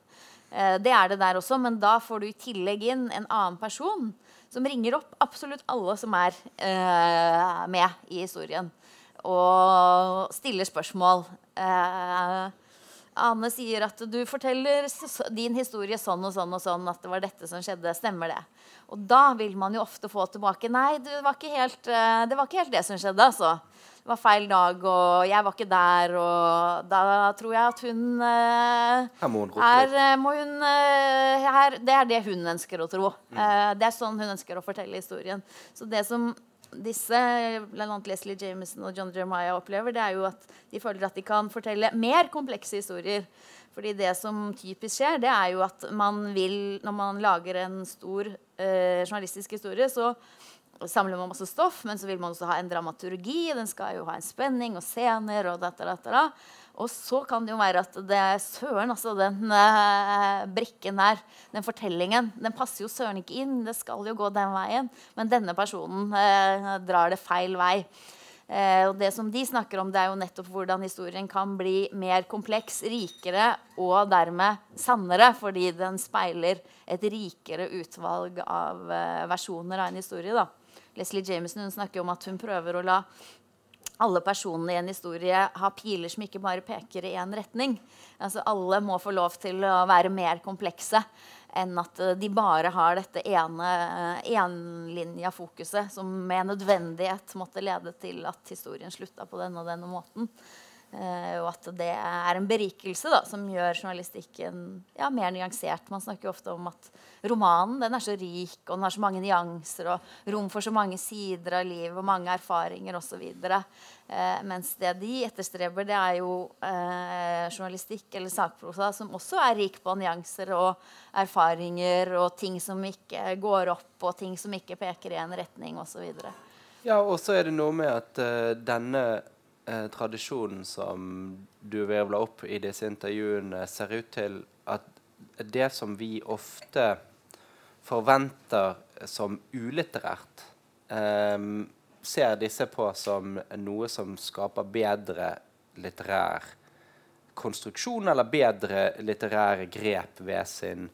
Uh, det er det der også, men da får du i tillegg inn en annen person som ringer opp absolutt alle som er uh, med i historien, og stiller spørsmål. Uh, Ane sier at du forteller din historie sånn og sånn og sånn, at det var dette som skjedde. Stemmer det? Og da vil man jo ofte få tilbake Nei, det var ikke helt, eh, det, var ikke helt det som skjedde, altså. Det var feil dag, og jeg var ikke der, og da tror jeg at hun uh, må hun her, eh, må hun, her, Det er det hun ønsker å tro. Mm. Det er sånn hun ønsker å fortelle historien. Så det som disse, bl.a. Leslie Jameson og John Jeremiah, opplever, det er jo at de føler at de kan fortelle mer komplekse historier. Fordi det som typisk skjer, det er jo at man vil, når man lager en stor journalistisk historie, så samler man masse stoff, men så vil man også ha en dramaturgi. Den skal jo ha en spenning og scener og dette, dette, dette. Og så kan det jo være at det er søren, altså den uh, brikken her, den fortellingen, den passer jo søren ikke inn. Det skal jo gå den veien. Men denne personen uh, drar det feil vei. Uh, og det som de snakker om, det er jo nettopp hvordan historien kan bli mer kompleks, rikere og dermed sannere, fordi den speiler et rikere utvalg av versjoner av en historie. da. Leslie Jameson hun snakker om at hun prøver å la alle personene i en historie har piler som ikke bare peker i én retning. Altså Alle må få lov til å være mer komplekse enn at eh, de bare har dette ene eh, enlinja fokuset som med nødvendighet måtte lede til at historien slutta på denne og denne måten. Uh, og at det er en berikelse da, som gjør journalistikken ja, mer nyansert. Man snakker jo ofte om at romanen den er så rik, og den har så mange nyanser og rom for så mange sider av livet og mange erfaringer osv. Uh, mens det de etterstreber, det er jo uh, journalistikk eller sakprosa som også er rik på nyanser og erfaringer og ting som ikke går opp, og ting som ikke peker i en retning osv. Ja, og så er det noe med at denne eh, tradisjonen som du virvler opp i disse intervjuene, ser ut til at det som vi ofte forventer som ulitterært, eh, ser disse på som noe som skaper bedre litterær konstruksjon eller bedre litterære grep ved sin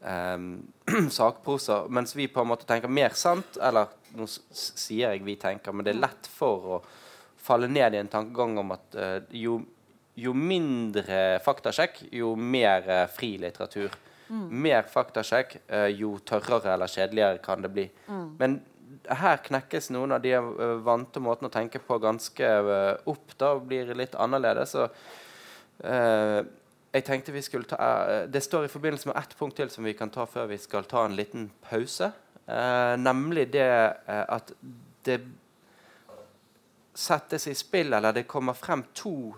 um, sakprosa. Mens vi på en måte tenker mer sant, eller nå sier jeg vi tenker, men det er lett for å falle ned i en tankegang om at uh, jo, jo, mindre faktasjekk, jo mer uh, fri litteratur. Mm. Mer faktasjekk, uh, jo tørrere eller kjedeligere kan det bli. Mm. Men her knekkes noen av de vante måtene å tenke på ganske opp. Da blir det litt annerledes. Så, jeg tenkte vi skulle ta Det står i forbindelse med ett punkt til som vi kan ta før vi skal ta en liten pause. nemlig det at det settes i spill, eller det kommer frem to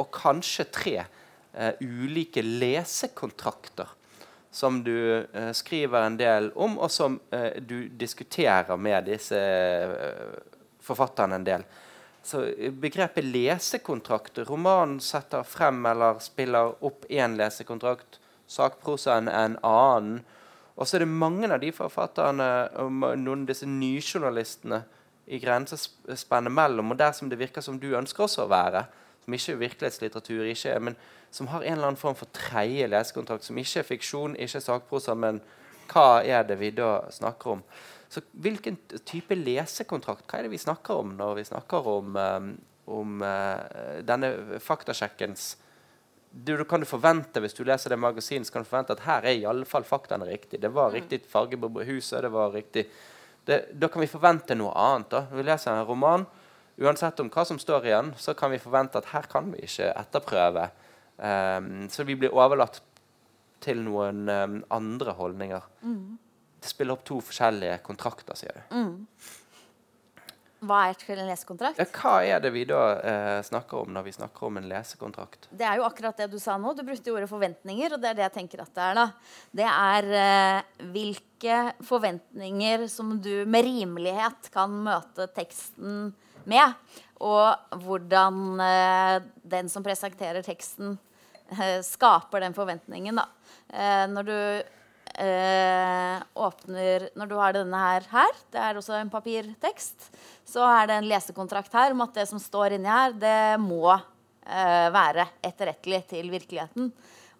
og kanskje tre eh, ulike lesekontrakter som du eh, skriver en del om, og som eh, du diskuterer med disse forfatterne en del. Så Begrepet lesekontrakt Romanen setter frem eller spiller opp én lesekontrakt, sakprosaen en annen. Og så er det mange av de forfatterne noen av disse nyjournalistene i grensespennet mellom og der som det virker som du ønsker også å være, som ikke er virkelighetslitteratur, ikke, men som har en eller annen form for tredje lesekontrakt, som ikke er fiksjon, ikke er sakprosa, men hva er det vi da snakker om? Så Hvilken type lesekontrakt hva er det vi snakker om når vi snakker om, um, om uh, denne faktasjekkens du, du, kan du forvente Hvis du leser det magasinet, så kan du forvente at her er i alle fall faktaene riktig. Det var mm. riktig farge på huset, det var riktig det, da kan vi forvente noe annet. da. Når vi leser en roman, uansett om hva som står igjen, så kan vi forvente at her kan vi ikke etterprøve. Um, så vi blir overlatt til noen um, andre holdninger. Mm. Det spiller opp to forskjellige kontrakter, sier du. Mm. Hva er en lesekontrakt? Ja, hva er det vi da eh, snakker om når vi snakker om en lesekontrakt? Det er jo akkurat det du sa nå. Du brukte ordet forventninger, og det er det jeg tenker at det er. da. Det er eh, hvilke forventninger som du med rimelighet kan møte teksten med. Og hvordan eh, den som presenterer teksten, eh, skaper den forventningen. da. Eh, når du eh, åpner Når du har denne her, her, det er også en papirtekst, så er det en lesekontrakt her om at det som står inni her, det må eh, være etterrettelig til virkeligheten.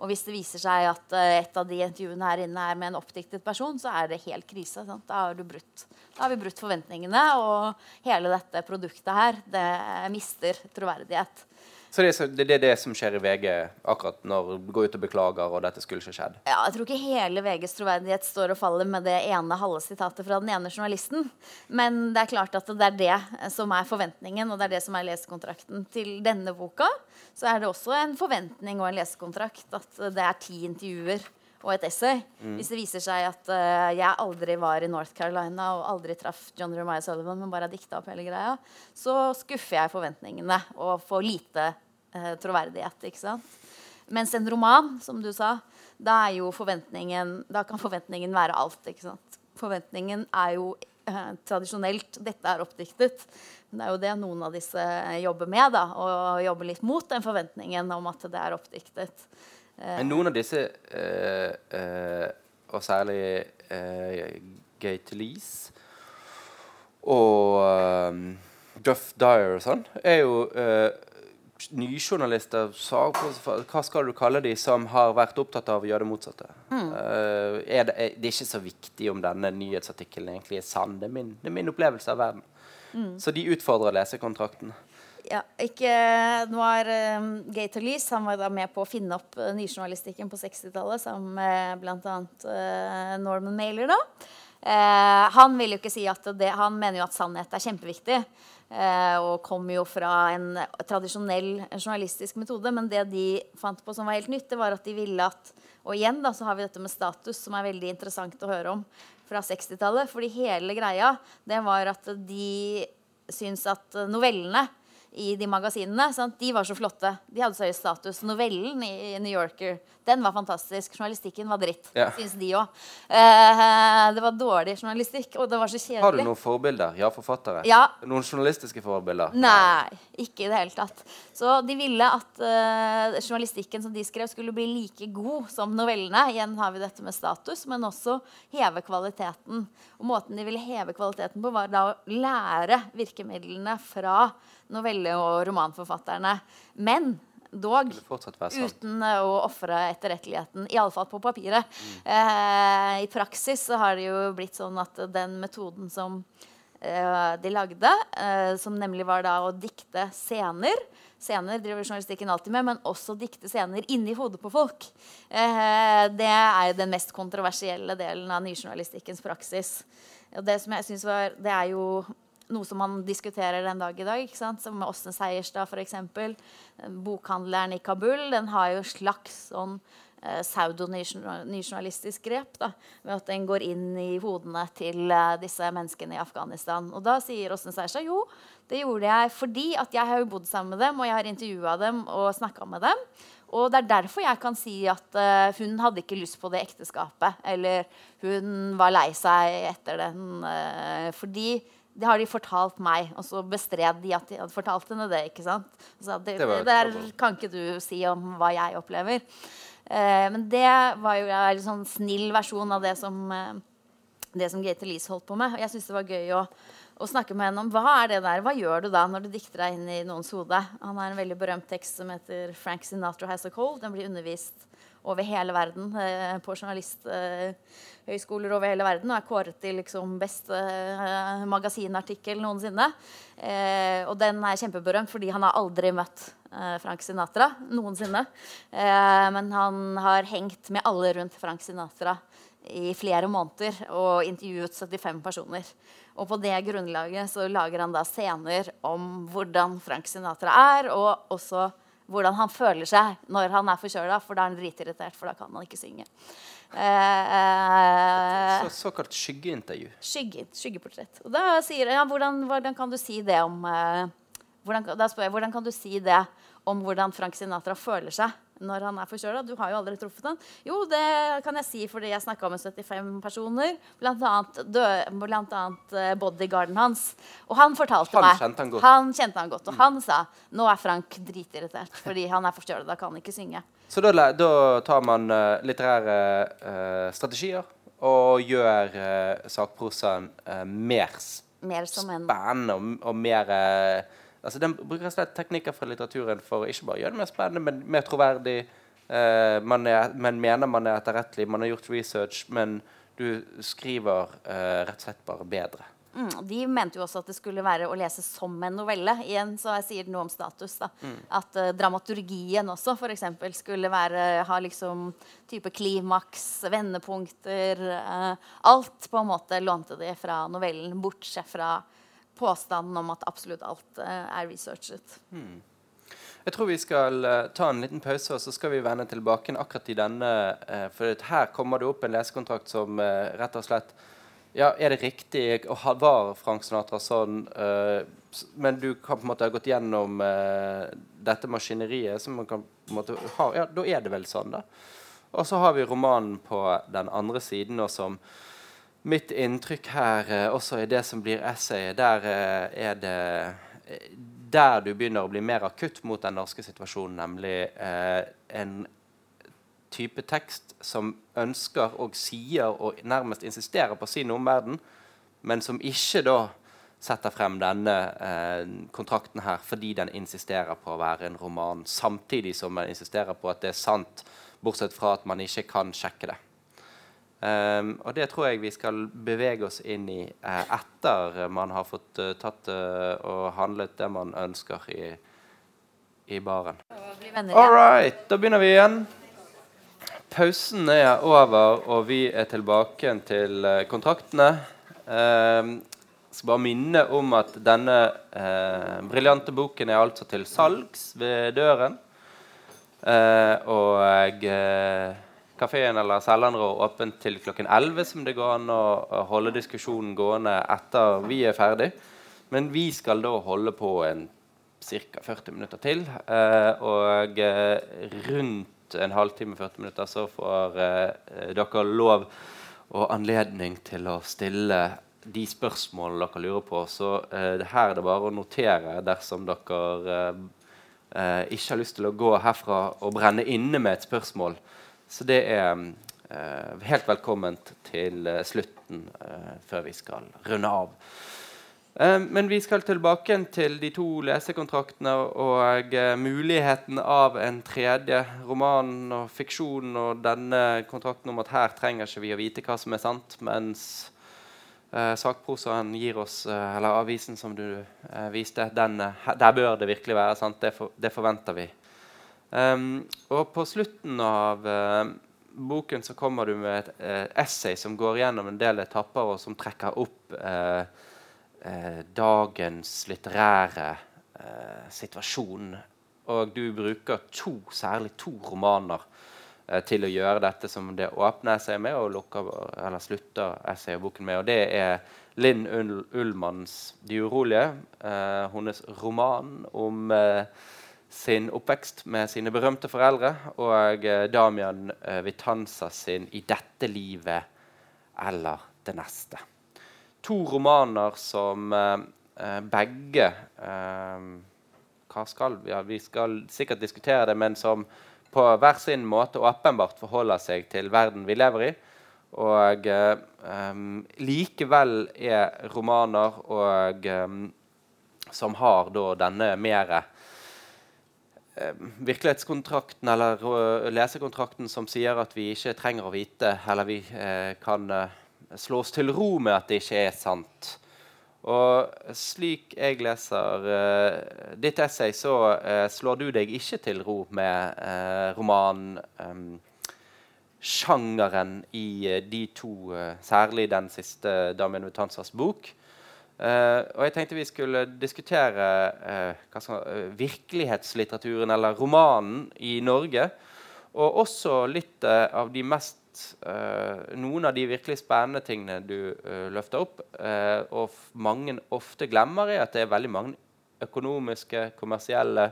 Og hvis det viser seg at uh, et av de intervjuene her inne er med en oppdiktet person, så er det helt krise. Sant? Da har, da har vi brutt forventningene, og hele dette produktet her det mister troverdighet. Så det er, det, er det som skjer i VG akkurat når du går ut og beklager og dette skulle ikke skjedd? Ja, jeg tror ikke hele VGs troverdighet står og faller med det ene halve sitatet fra den ene journalisten. Men det er klart at det er det som er forventningen, og det er det som er lesekontrakten. Til denne boka så er det også en forventning og en lesekontrakt at det er ti intervjuer og et essay. Mm. Hvis det viser seg at uh, jeg aldri var i North Carolina og aldri traff John Romaya Sullivan, men bare har dikta opp hele greia, så skuffer jeg forventningene og får lite uh, troverdighet. ikke sant? Mens en roman, som du sa, da, er jo forventningen, da kan forventningen være alt. ikke sant? Forventningen er jo Eh, tradisjonelt Dette er oppdiktet. Men det er jo det noen av disse jobber med. da, Og jobber litt mot den forventningen om at det er oppdiktet. Eh, Men noen av disse, uh, uh, og særlig uh, Gate Lease og Duff Dyer og sånn, er jo nyjournalister Hva skal du kalle de som har vært opptatt av å gjøre det motsatte? Mm. Er det, er, det, er ikke så viktig om denne nyhetsartikkelen egentlig er sann. Det er min, det er min opplevelse av verden. Mm. Så de utfordrer lesekontrakten. Ja, ikke, nå er um, Gator Lees han var da med på å finne opp uh, nyjournalistikken på 60-tallet sammen med bl.a. Uh, Norman Mailer. da. Uh, han vil jo ikke si at det, han mener jo at sannhet er kjempeviktig. Uh, og kommer jo fra en tradisjonell journalistisk metode. Men det de fant på som var helt nytt, det var at de ville at Og igjen da, så har vi dette med status, som er veldig interessant å høre om fra 60-tallet. fordi hele greia det var at de syns at novellene i de magasinene. Sant? De var så flotte. De hadde så høy status. Novellen i New Yorker den var fantastisk. Journalistikken var dritt, ja. syns de òg. Eh, det var dårlig journalistikk, og det var så kjedelig. Har du noen forbilder? Ja, forfattere? Ja. Noen journalistiske forbilder? Nei, ikke i det hele tatt. Så de ville at uh, journalistikken som de skrev, skulle bli like god som novellene. Igjen har vi dette med status, men også heve kvaliteten. Og måten de ville heve kvaliteten på, var da å lære virkemidlene fra novelle- og romanforfatterne. Men dog uten eh, å ofre etterretteligheten. Iallfall på papiret. Mm. Eh, I praksis så har det jo blitt sånn at den metoden som eh, de lagde, eh, som nemlig var da å dikte scener Scener driver journalistikken alltid med, men også dikte scener inni hodet på folk. Eh, det er jo den mest kontroversielle delen av nyjournalistikkens praksis. Og det som jeg synes var, det er jo noe som man diskuterer den dag i dag. ikke sant? Som med Åsne Seierstad, f.eks. Bokhandleren i Kabul den har jo slags sånn eh, pseudonyjournalistisk grep. da, Ved at den går inn i hodene til eh, disse menneskene i Afghanistan. Og da sier Åsne Seierstad jo, det gjorde jeg fordi at jeg har jo bodd sammen med dem, og jeg har intervjua dem og snakka med dem. Og det er derfor jeg kan si at uh, hun hadde ikke lyst på det ekteskapet. Eller hun var lei seg etter den. Uh, fordi det har de fortalt meg. Og så bestred de at de hadde fortalt henne det. ikke sant? Så det, det, det der kan ikke du si om hva jeg opplever. Eh, men det var jo en sånn snill versjon av det som, eh, det som Gaute Lees holdt på med. Og jeg syns det var gøy å, å, snakke med henne om hva er det der, hva gjør du da når du dikter deg inn i noens hode. Han har en veldig berømt tekst som heter 'Frank Sinatra Has a Cold'. Den blir undervist over hele verden eh, på journalisthøyskoler over hele verden og er kåret til liksom, beste eh, magasinartikkel noensinne. Eh, og den er kjempeberømt fordi han har aldri møtt Frank Sinatra noensinne. Men han har hengt med alle rundt Frank Sinatra i flere måneder og intervjuet 75 personer. Og på det grunnlaget så lager han da scener om hvordan Frank Sinatra er, og også hvordan han føler seg når han er forkjøla, for da er han dritirritert, for da kan han ikke synge. Eh, Så, såkalt skyggeintervju. skygge, skyggeportrett. Og da sier jeg, ja, hvordan, hvordan kan du si det om eh, hvordan, Da spør jeg hvordan kan du si det om hvordan Frank Sinatra føler seg når han er forkjøla? Du har jo aldri truffet han. Jo, det kan jeg si fordi jeg snakka med 75 personer, dø- blant annet eh, bodyguarden hans. Og han fortalte Han meg kjente han godt. Han kjente han godt. Og han sa nå er Frank dritirritert fordi han er forkjøla. Da kan han ikke synge. Så da, da tar man uh, litterære uh, strategier og gjør uh, sakprosaen uh, mer Mer spennende og, og mer eh, Altså Den bruker slett teknikker fra litteraturen for ikke bare å gjøre det mer spennende, men mer troverdig. Eh, man er, men mener man er etterrettelig, man har gjort research, men du skriver eh, rett og slett bare bedre. Mm, de mente jo også at det skulle være å lese som en novelle. Igjen så jeg sier noe om status. da. At uh, dramaturgien også for eksempel, skulle være, ha liksom type klimaks, vendepunkter uh, Alt på en måte lånte de fra novellen, bortsett fra påstanden om at absolutt alt eh, er researchet. Jeg tror vi skal eh, ta en liten pause, og så skal vi vende tilbake akkurat i denne. eh, for her kommer det opp en lesekontrakt som rett og slett Ja, er det riktig? Og var Frank Sinatra sånn? men du kan på en måte ha gått gjennom dette maskineriet, som man kan på en måte ha Ja, da er det vel sånn, da. Og så har vi romanen på den andre siden, og som mitt inntrykk her eh, også i det som blir essayet, der eh, er det eh, der du begynner å bli mer akutt mot den norske situasjonen, nemlig eh, en type tekst som ønsker og sier og nærmest insisterer på å si noe om verden, men som ikke da setter frem denne eh, kontrakten her fordi den insisterer på å være en roman, samtidig som den insisterer på at det er sant, bortsett fra at man ikke kan sjekke det. Um, og det tror jeg vi skal bevege oss inn i uh, etter man har fått uh, tatt uh, og handlet det man ønsker i, i baren. All right, da begynner vi igjen. Pausen er over, og vi er tilbake til kontraktene. Um, skal bare minne om at denne eh, briljante boken er altså til salgs ved døren. Eh, og eh, kafeen eller selgeren er åpent til klokken 11, som det går an å, holde diskusjonen gående etter vi er ferdig. Men vi skal da holde på en ca. 40 minutter til. Eh, og eh, rundt en halvtime, 40 minutter, så får eh, dere lov og anledning til å stille de spørsmålene dere lurer på. Så eh, her er det bare å notere dersom dere eh, ikke har lyst til å gå herfra og brenne inne med et spørsmål. Så det er eh, helt velkomment til eh, slutten eh, før vi skal runde av. Eh, men vi skal tilbake til de to lesekontraktene og eh, muligheten av en tredje roman og fiksjon og denne kontrakten om at her trenger ikke vi å vite hva som er sant, mens eh, sakprosaen gir oss, eh, eller avisen som du viste, den, der bør det virkelig være sant. Det, for, det forventer vi. Um, og på slutten av uh, boken så kommer du med et uh, essay som går gjennom en del etapper, og som trekker opp uh, dagens litterære situasjon. Og du bruker to, særlig to romaner til å gjøre dette som det åpner seg med, og lukker, eller slutter essayboken med. Og det er Linn Ull Ullmanns 'De urolige', hennes roman om eh, sin oppvekst med sine berømte foreldre, og eh, Damian eh, Vitanza sin 'I dette livet eller det neste'. To romaner som eh, begge Hva skal vi? Ja, vi skal sikkert diskutere det, men som på hver sin måte åpenbart forholder seg til verden vi lever i. Og eh, likevel er romaner og em, som har da denne mere virkelighetskontrakten eller eh, lesekontrakten som sier at vi ikke trenger å vite, eller vi eh, kan eh, slå oss til ro med at det ikke er sant. Og slik jeg leser uh, ditt essay, så uh, slår du deg ikke til ro med uh, roman um, i eh, de to, eh, særlig den siste Damien Vitanzas bok. Uh, og jeg tenkte vi skulle diskutere uh, skal, uh, virkelighetslitteraturen, eller romanen, i Norge. Og også litt av de mest Noen av de virkelig spennende tingene du løfter opp. og mange ofte glemmer, er at det er veldig mange økonomiske, kommersielle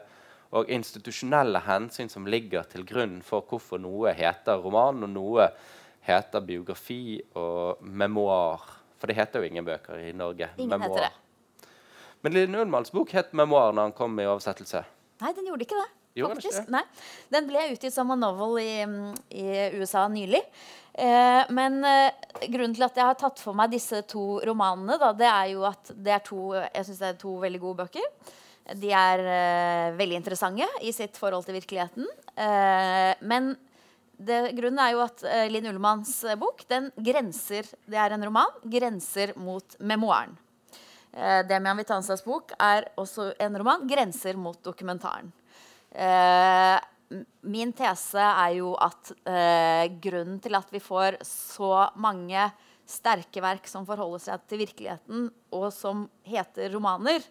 og institusjonelle hensyn som ligger til grunn for hvorfor noe heter roman, og noe heter biografi og memoar. For det heter jo ingen bøker i Norge. Ingen memoir. heter det. Men Linn Ullmanns bok het 'Memoar' når den kom i oversettelse. Nei, den gjorde ikke det. Faktisk. Nei. den ble utgitt som en novel i, i USA nylig. Eh, men eh, grunnen til at jeg har tatt for meg disse to romanene, da, det er jo at det er to, jeg synes det er to veldig gode bøker. De er eh, veldig interessante i sitt forhold til virkeligheten. Eh, men det, grunnen er jo at uh, Linn Ullmanns uh, bok den grenser, det er en roman, grenser mot memoaren. Uh, Demian Vitanzas bok er også en roman, grenser mot dokumentaren. Uh, min tese er jo at grunnen til at vi får så mange sterke verk som forholder seg til virkeligheten, og som heter romaner,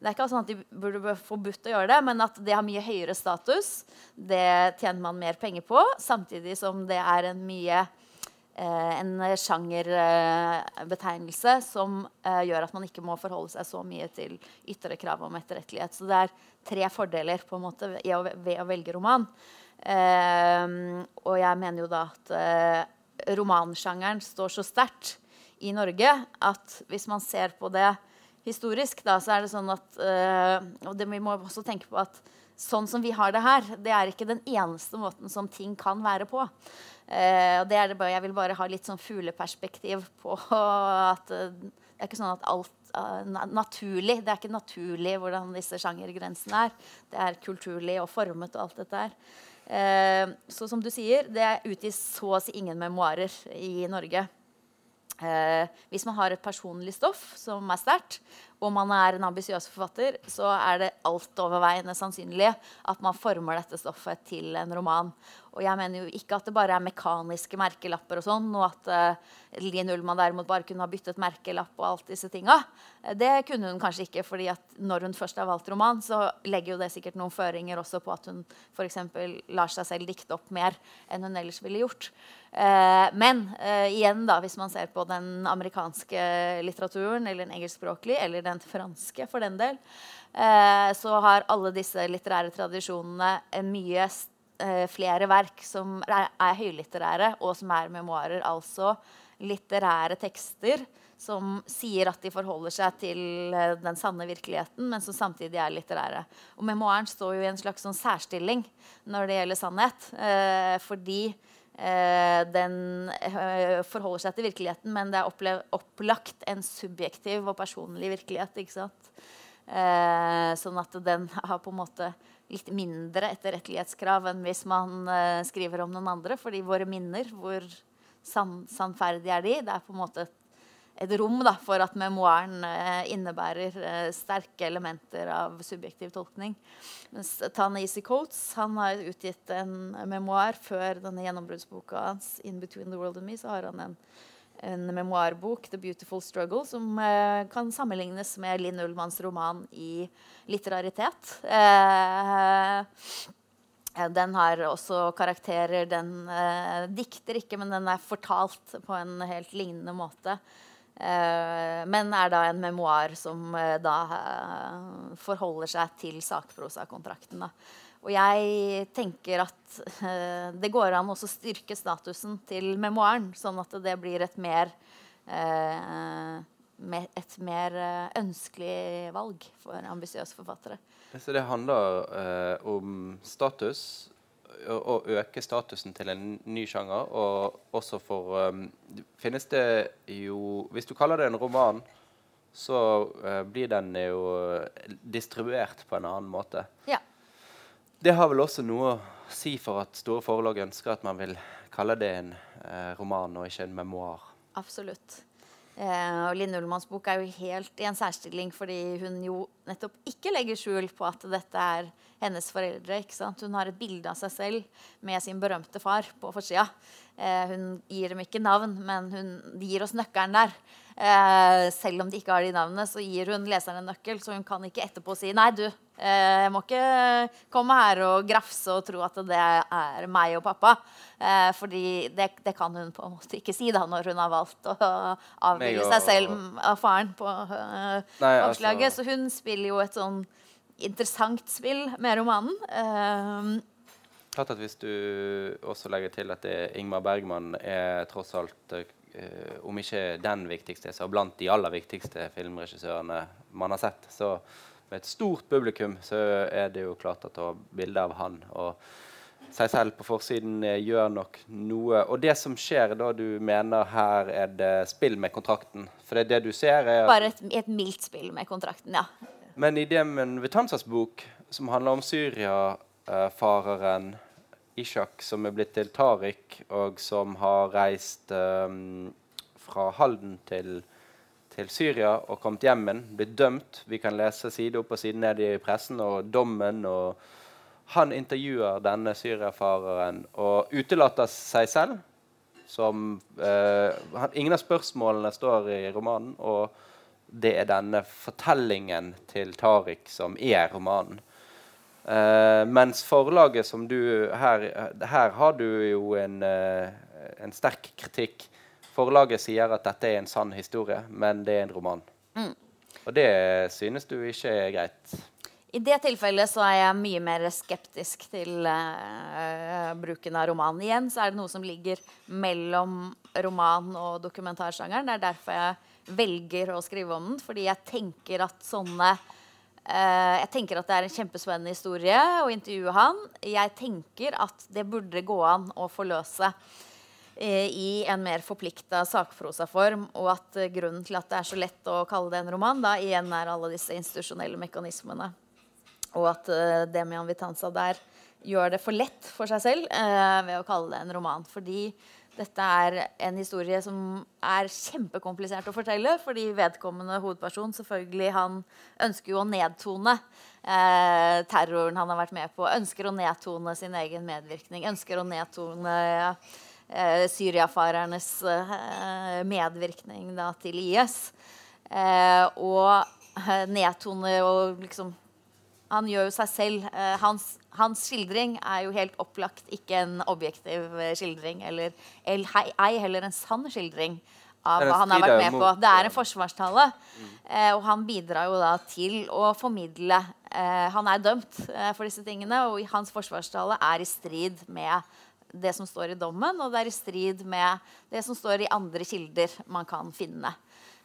det er ikke sånn at de burde forbudt å gjøre det, men at det har mye høyere status. Det tjener man mer penger på, samtidig som det er en mye eh, en sjangerbetegnelse eh, som eh, gjør at man ikke må forholde seg så mye til ytre krav om etterrettelighet. Så det er tre fordeler på en måte ved å, velge roman. Eh, og jeg mener jo da at romansjangeren står så sterkt i Norge at hvis man ser på det historisk, da, så er det sånn at uh, Og det, vi må også tenke på at sånn som vi har det her, det er ikke den eneste måten som ting kan være på. Uh, og det er det bare, Jeg vil bare ha litt sånn fugleperspektiv på at uh, det er ikke sånn at alt naturlig. Det er ikke naturlig hvordan disse sjangergrensene er. Det er kulturlig og formet og alt dette her. så som du sier, det utgis så å si ingen memoarer i Norge. Eh, hvis man har et personlig stoff som er sterkt, og man er en ambisiøs forfatter, så er det altoverveiende sannsynlig at man former dette stoffet til en roman. Og jeg mener jo ikke at det bare er mekaniske merkelapper og sånn, og at uh, Linn Ullmann derimot bare kunne ha byttet merkelapp og alt disse tinga. Det kunne hun kanskje ikke, fordi at når hun først har valgt roman, så legger jo det sikkert noen føringer også på at hun f.eks. lar seg selv dikte opp mer enn hun ellers ville gjort. Uh, men uh, igjen, da, hvis man ser på den amerikanske litteraturen, eller den engelskspråklige, eller den franske for den del, uh, så har alle disse litterære tradisjonene mye flere verk som er, er høylitterære, og som er memoarer. Altså litterære tekster som sier at de forholder seg til den sanne virkeligheten, men som samtidig er litterære. Og memoaren står jo i en slags sånn særstilling når det gjelder sannhet. Eh, fordi Eh, den eh, forholder seg til virkeligheten, men det er opplagt en subjektiv og personlig virkelighet. ikke sant? Eh, sånn at den har på en måte litt mindre etterrettelighetskrav enn hvis man skriver om noen andre. Fordi våre minner, hvor sann, sannferdige er de? Det er på en måte et et rom da, for at memoaren eh, innebærer eh, sterke elementer av subjektiv tolkning. Mens Ta-Nehisi Coates han har utgitt en memoar før denne gjennombruddsboka hans. In Between the World and Me, så har han en, en memoarbok, The Beautiful Struggle, som eh, kan sammenlignes med Linn Ullmanns roman i litteraritet. Eh, den har også karakterer. Den eh, dikter ikke, men den er fortalt på en helt lignende måte. Eh, men er da en memoar som eh, da eh, forholder seg til sakprosakontrakten. Og jeg tenker at det går an å styrke statusen til memoaren, sånn at det blir et mer, et mer ønskelig valg for ambisiøse forfattere. Så det handler om status å øke statusen til en ny sjanger. Og også for um, Finnes det jo Hvis du kaller det en roman, så uh, blir den jo distribuert på en annen måte. Ja. Det har vel også noe å si for at store forlag ønsker at man vil kalle det en uh, roman og ikke en memoar. Absolutt. Eh, og Linn Ullmanns bok er jo helt i en særstilling fordi hun jo nettopp ikke legger skjul på at dette er hennes foreldre. ikke sant? Hun har et bilde av seg selv med sin berømte far på forsida. Eh, hun gir dem ikke navn, men hun gir oss nøkkelen der. Eh, selv om de ikke har de navnene, så gir hun leseren en nøkkel, så hun kan ikke etterpå si nei, du, eh, jeg må ikke komme her og grafse og tro at det er meg og pappa. Eh, fordi det, det, kan hun på en måte ikke si da, når hun har valgt å avbilde seg selv av faren på uh, oppslaget. Altså. Så hun spiller jo et sånn interessant spill med romanen. Uh, Klart at Hvis du også legger til at det Ingmar Bergman er tross alt uh, om ikke den viktigste, så blant de aller viktigste filmregissørene man har sett. Så med et stort publikum så er det jo klart at å ha bilde av han og seg selv på forsiden eh, gjør nok noe. Og det som skjer da du mener her er det spill med kontrakten? For det er det du ser er Bare et, et mildt spill med kontrakten, ja. Men i Demen Vitanzas bok, som handler om Syria-fareren Ishak, som er blitt til Tariq, og som har reist um, fra Halden til, til, Syria og kommet hjem igjen, blitt dømt Vi kan lese side opp og side ned i pressen og dommen. og Han intervjuer denne syriafareren og utelater seg selv. Som, uh, ingen av spørsmålene står i romanen. og det er denne fortellingen til Tariq som er romanen. Uh, mens forlaget som du her, her har du jo en, uh, en, sterk kritikk. Forlaget sier at dette er en sann historie, men det er en roman. Mm. Og det synes du ikke er greit? I det tilfellet så er jeg mye mer skeptisk til uh, bruken av roman. Igjen så er det noe som ligger mellom roman og dokumentarsjangeren. Det er derfor jeg velger å skrive om den, fordi jeg tenker at sånne uh, Jeg tenker at det er en kjempespennende historie å intervjue han. Jeg tenker at det burde gå an å forløse uh, i en mer forplikta sakprosaform, og at uh, grunnen til at det er så lett å kalle det en roman, da igjen er alle disse institusjonelle mekanismene. Og at uh, Demian Vitanza der gjør det for lett for seg selv ved å kalle det en roman. Fordi dette er en historie som er kjempekomplisert å fortelle, fordi vedkommende hovedperson selvfølgelig han ønsker jo å nedtone eh, terroren han har vært med på. Ønsker å nedtone sin egen medvirkning. Ønsker å nedtone eh, syriafarernes eh, medvirkning da, til IS. Eh, og nedtone og liksom Han gjør jo seg selv eh, hans hans skildring er jo helt opplagt ikke en objektiv eh, skildring. Eller ei heller en sann skildring av hva han har vært med på. Det er en forsvarstale. Mm. Eh, og han bidrar jo da til å formidle Han er dømt for disse tingene, og hans forsvarstale er i strid med det som står i dommen, og det er i strid med det som står i andre kilder man kan finne.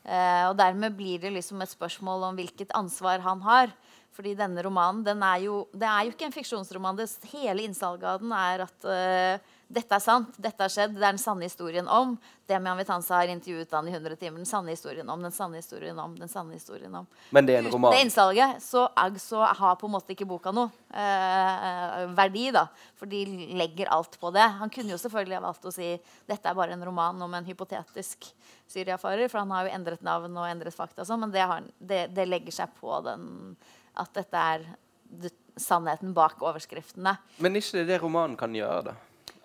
Eh, og dermed blir det liksom et spørsmål om hvilket ansvar han har. Fordi denne romanen den er jo, det er jo ikke en fiksjonsroman. Det, hele innsalget av den er at uh, dette er sant, dette har skjedd, det er den sanne historien om. Det med Vitanza har intervjuet han i 100 timer. Den sanne historien om, den sanne historien om, den sanne historien om. Men det er en roman? Det innsalget, så, så har på en måte ikke boka noe uh, verdi, da. For de legger alt på det. Han kunne jo selvfølgelig ha valgt å si dette er bare en roman om en hypotetisk syriafarer, for han har jo endret navn og endret fakta, sånn, men det, har, det, det legger seg på den at dette er sannheten bak overskriftene. Men ikke det det romanen kan gjøre, da?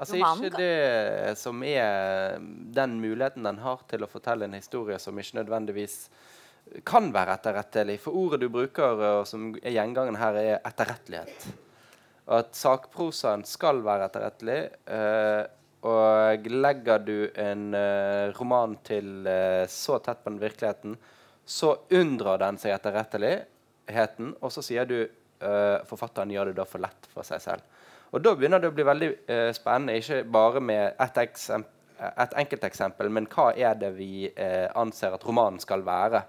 Altså romanen Ikke det som er den muligheten den har til å fortelle en historie som ikke nødvendigvis kan være etterrettelig. For ordet du bruker, og som er gjengangen her, er etterrettelighet. Og at sakprosaen skal være etterrettelig. Eh, og legger du en eh, roman til eh, så tett på den virkeligheten, så unndrar den seg etterrettelig og så sier du uh, forfatteren gjør det da for lett for seg selv. Og Da begynner det å bli veldig uh, spennende, ikke bare med ett et enkelteksempel, men hva er det vi uh, anser at romanen skal være?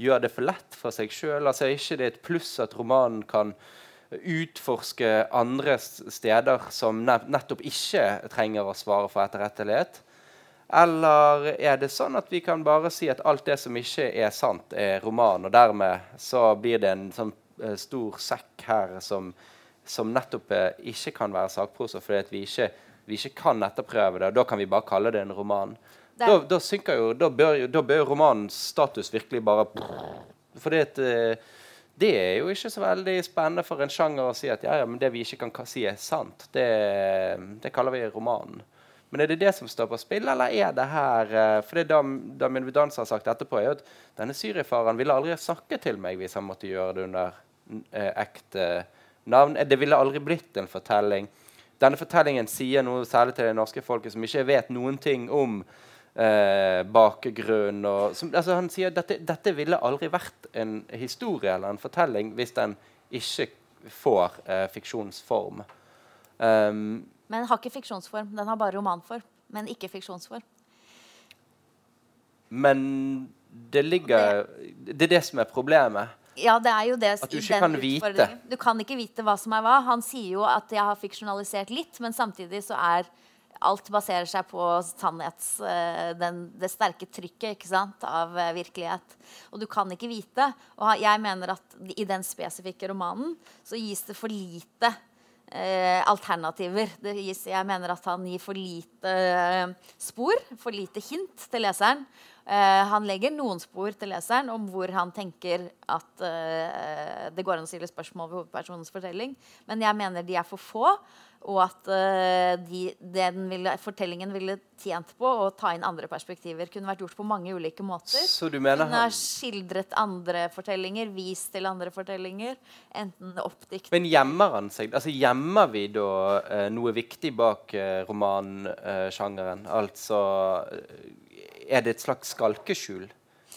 Gjør det for lett for seg sjøl? Altså, er ikke det et pluss at romanen kan utforske andre steder som nettopp ikke trenger å svare for etterrettelighet? Eller er det sånn at vi kan bare si at alt det som ikke er sant, er roman, og dermed så blir det en sånn uh, stor sekk her som, som nettopp uh, ikke kan være sakprosa, fordi vi ikke, vi ikke kan etterprøve det. og Da kan vi bare kalle det en roman. Da, da, jo, da, bør, da bør romanens status virkelig bare Fordi at uh, Det er jo ikke så veldig spennende for en sjanger å si at ja, ja, men det vi ikke kan si, er sant. Det, det kaller vi romanen. Men er det det som står på spill, eller er det her eh, For det Damien Vidanza har sagt etterpå, er at denne syriefaren ville aldri snakket til meg hvis han måtte gjøre det under eh, ekte navn. Det ville aldri blitt en fortelling. Denne fortellingen sier noe særlig til det norske folket som ikke vet noen ting om eh, bakgrunn. Og, som, altså han sier at dette, dette, ville aldri vært en historie eller en fortelling hvis den ikke får eh, fiksjonsform. Um, men har ikke fiksjonsform. Den har bare romanform, men ikke fiksjonsform. Men det ligger Det er det som er problemet. Ja, det er jo det. At du ikke kan vite. Du kan ikke vite hva som er hva. Han sier jo at jeg har fiksjonalisert litt, men samtidig så er alt baserer seg på sannhets, eh, den, det sterke trykket ikke sant, av eh, virkelighet. Og du kan ikke vite. Og jeg mener at i den spesifikke romanen så gis det for lite eh, alternativer. Gis, jeg mener at han gir for lite eh, spor, for lite hint til leseren. Eh, han legger noen spor til leseren om hvor han tenker at eh, det går an å stille spørsmål ved hovedpersonens fortelling. Men jeg mener de er for få og at uh, de, den ville, fortellingen ville tjent på å ta inn andre perspektiver. Kunne vært gjort på mange ulike måter. Så du mener Kunne ha skildret andre fortellinger, vist til andre fortellinger. Enten oppdikt Men gjemmer han seg? Altså Gjemmer vi da uh, noe viktig bak uh, romansjangeren? altså Er det et slags skalkeskjul?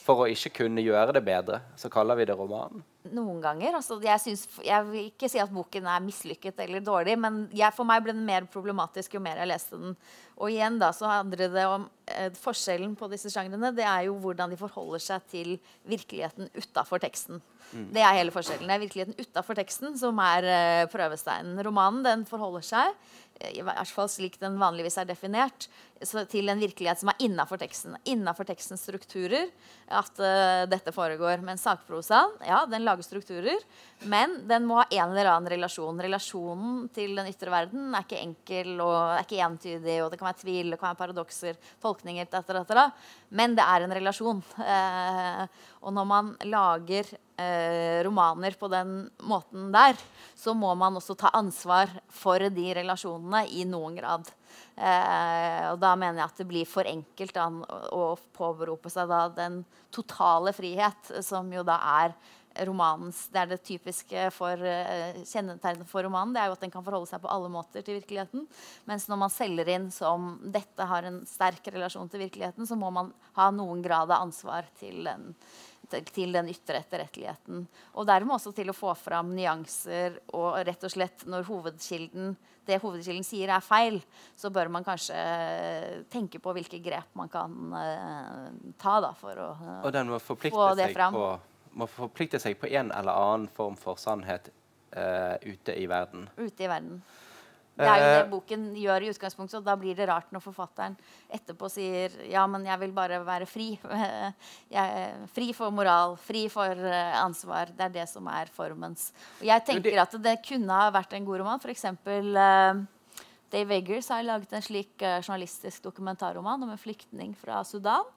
For å ikke kunne gjøre det bedre, så kaller vi det romanen? Noen ganger. Altså, jeg, synes, jeg, vil ikke si at boken er mislykket eller dårlig, men jeg, for meg ble den mer problematisk jo mer jeg leste den. Og igjen da, så handler det om eh, Forskjellen på disse sjangrene det er jo hvordan de forholder seg til virkeligheten utafor teksten. Mm. Det er hele forskjellen. Det er virkeligheten utafor teksten som er eh, prøvesteinen. Romanen den forholder seg i hvert fall slik den vanligvis er definert, til en virkelighet som er innafor teksten. Innafor tekstens strukturer at uh, dette foregår. Men sakprosaen ja, den lager strukturer, men den må ha en eller annen relasjon. Relasjonen til den ytre verden er ikke enkel og er ikke entydig. og Det kan være tvil, det kan være paradokser, tolkninger, etter etter Men det er en relasjon. Uh, og når man lager uh, romaner på den måten der, så må man også ta ansvar for de relasjonene i noen grad. Eh, og da mener jeg at det blir for enkelt da, å påberope seg da, den totale frihet, som jo da er romanens Det er det typiske for eh, kjennetegnet for romanen. Det er jo at den kan forholde seg på alle måter til virkeligheten. Mens når man selger inn som dette har en sterk relasjon til virkeligheten, så må man ha noen grad av ansvar til den til den ytre etterretteligheten. Og dermed også til å få fram nyanser. Og rett og slett når hovedkilden, det hovedkilden sier, er feil, så bør man kanskje tenke på hvilke grep man kan uh, ta da, for å uh, få det fram. På, må forplikte seg på en eller annen form for sannhet uh, ute i verden. Ute i verden. Det er jo det eh, boken gjør i utgangspunktet, og da blir det rart når forfatteren etterpå sier ja, men jeg vil bare være fri. Fri for moral, fri for eh, ansvar. Det er det som er formens. Og jeg tenker at det kunne ha vært en god roman. F.eks. Uh, Dave Eggers har laget en slik journalistisk dokumentarroman om en flyktning fra Sudan.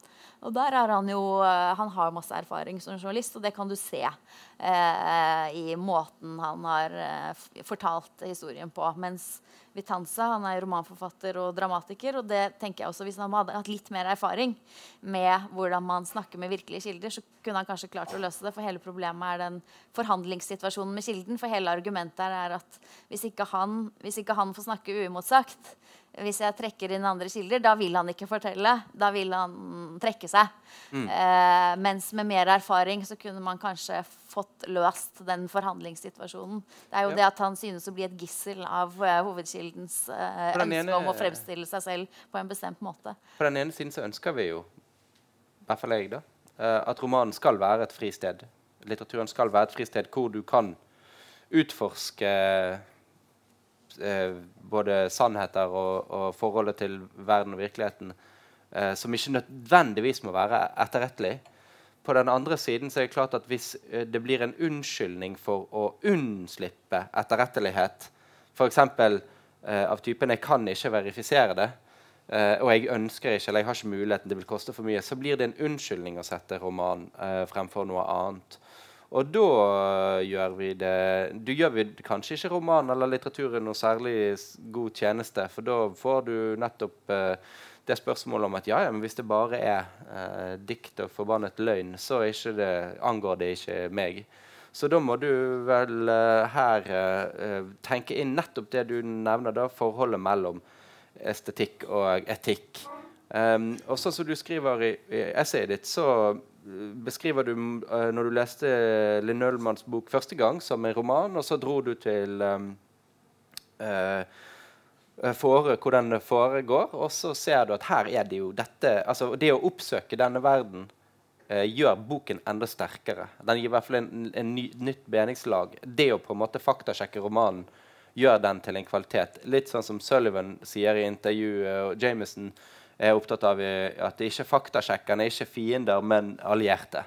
Og der er han jo uh, Han har masse erfaring som journalist, og det kan du se eh, i måten han har uh, fortalt historien på. Mens Vitanza han er romanforfatter og dramatiker. Og det tenker jeg også hvis han hadde hatt litt mer erfaring med hvordan man snakker med virkelige kilder, så kunne han kanskje klart å løse det. For hele problemet er den forhandlingssituasjonen med kilden. For hele argumentet er at hvis ikke han, hvis ikke han får snakke uimotsagt, hvis jeg trekker inn andre kilder, da vil han ikke fortelle. Da vil han trekke seg. Mm. Eh, mens med mer erfaring så kunne man kanskje fått løst den forhandlingssituasjonen. Det er jo ja. det at han synes å bli et gissel av uh, hovedkildens uh, ønske ene, om å fremstille seg selv på en bestemt måte. På den ene siden så ønsker vi jo, i hvert fall jeg, da, at romanen skal være et fristed. Litteraturen skal være et fristed hvor du kan utforske eh, både sannheter og, og, forholdet til verden og virkeligheten eh, som ikke nødvendigvis må være etterrettelig. På den andre siden så er det klart at hvis eh, det blir en unnskyldning for å unnslippe etterrettelighet, f.eks. Eh, av typen 'jeg kan ikke verifisere det', eh, og jeg ønsker ikke, eller jeg har ikke muligheten, det vil koste for mye, så blir det en unnskyldning å sette roman eh, fremfor noe annet. Og da gjør vi det Du gjør vi kanskje ikke roman eller litteraturen noe særlig god tjeneste, for da får du nettopp eh, det spørsmålet om at ja, ja, men hvis det bare er eh, dikt og forbannet løgn, så det, angår det ikke meg. Så da må du vel uh, her uh, tenke inn nettopp det du nevner, da, forholdet mellom estetikk og etikk. Um, og sånn som du skriver i, i essayet ditt, så beskriver du uh, når du leste Linn Ullmanns bok første gang som en roman, og så dro du til um, uh, fore, hvor den foregår, og så ser du at her er det jo dette altså Det å oppsøke denne verden uh, gjør boken enda sterkere. Den gir i hvert fall en ny, nytt meningslag. Det å på en måte faktasjekke romanen gjør den til en kvalitet. Litt sånn som Sullivan sier i intervjuet, og Jameson er opptatt av at det ikke er faktasjekkerne er ikke fiender, men allierte.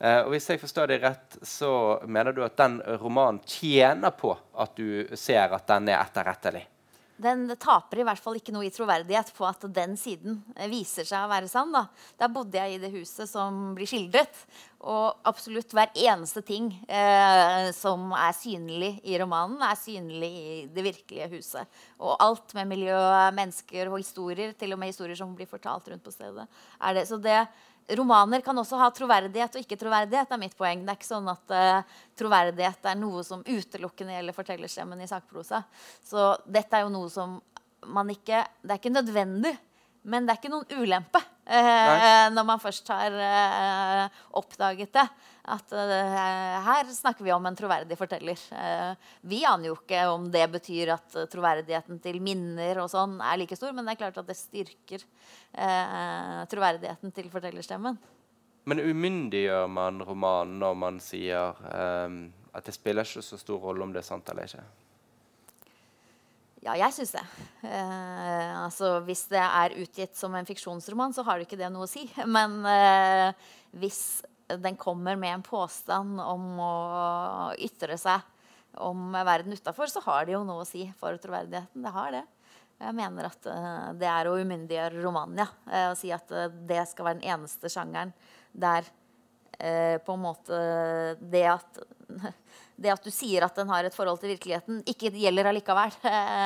Eh, og Hvis jeg forstår deg rett, så mener du at den romanen tjener på at du ser at den er etterrettelig? Den taper i hvert fall ikke noe i troverdighet på at den siden eh, viser seg å være sann. Da. Der bodde jeg i det huset som blir skildret. Og absolutt hver eneste ting eh, som er synlig i romanen, er synlig i det virkelige huset. Og alt med miljø, mennesker og historier, til og med historier som blir fortalt rundt på stedet. er det. Så det romaner kan også ha troverdighet og ikke troverdighet. er mitt poeng. Det er ikke sånn at uh, troverdighet er noe som utelukkende gjelder fortellerstemmen i sakprosa. Så dette er jo noe som man ikke Det er ikke nødvendig, men det er ikke noen ulempe eh, når man først har eh, oppdaget det at eh, her snakker vi om en troverdig forteller. Uh, vi aner jo ikke om det betyr at troverdigheten til minner og sånn er like stor, men det er klart at det styrker troverdigheten til fortellerstemmen. Men umyndiggjør man romanen når man sier um, at det spiller ikke så stor rolle om det er sant eller ikke? Ja, jeg syns det. Eh, altså, hvis det er utgitt som en fiksjonsroman, så har det ikke det noe å si. Men eh, hvis den kommer med en påstand om å ytre seg om verden utafor, så har det jo noe å si for troverdigheten. Det har det. Jeg mener at eh, det er å umyndiggjøre romanen, ja. Uh, å si at uh, det skal være den eneste sjangeren der på en måte det at det at du sier at den har et forhold til virkeligheten, ikke gjelder allikevel.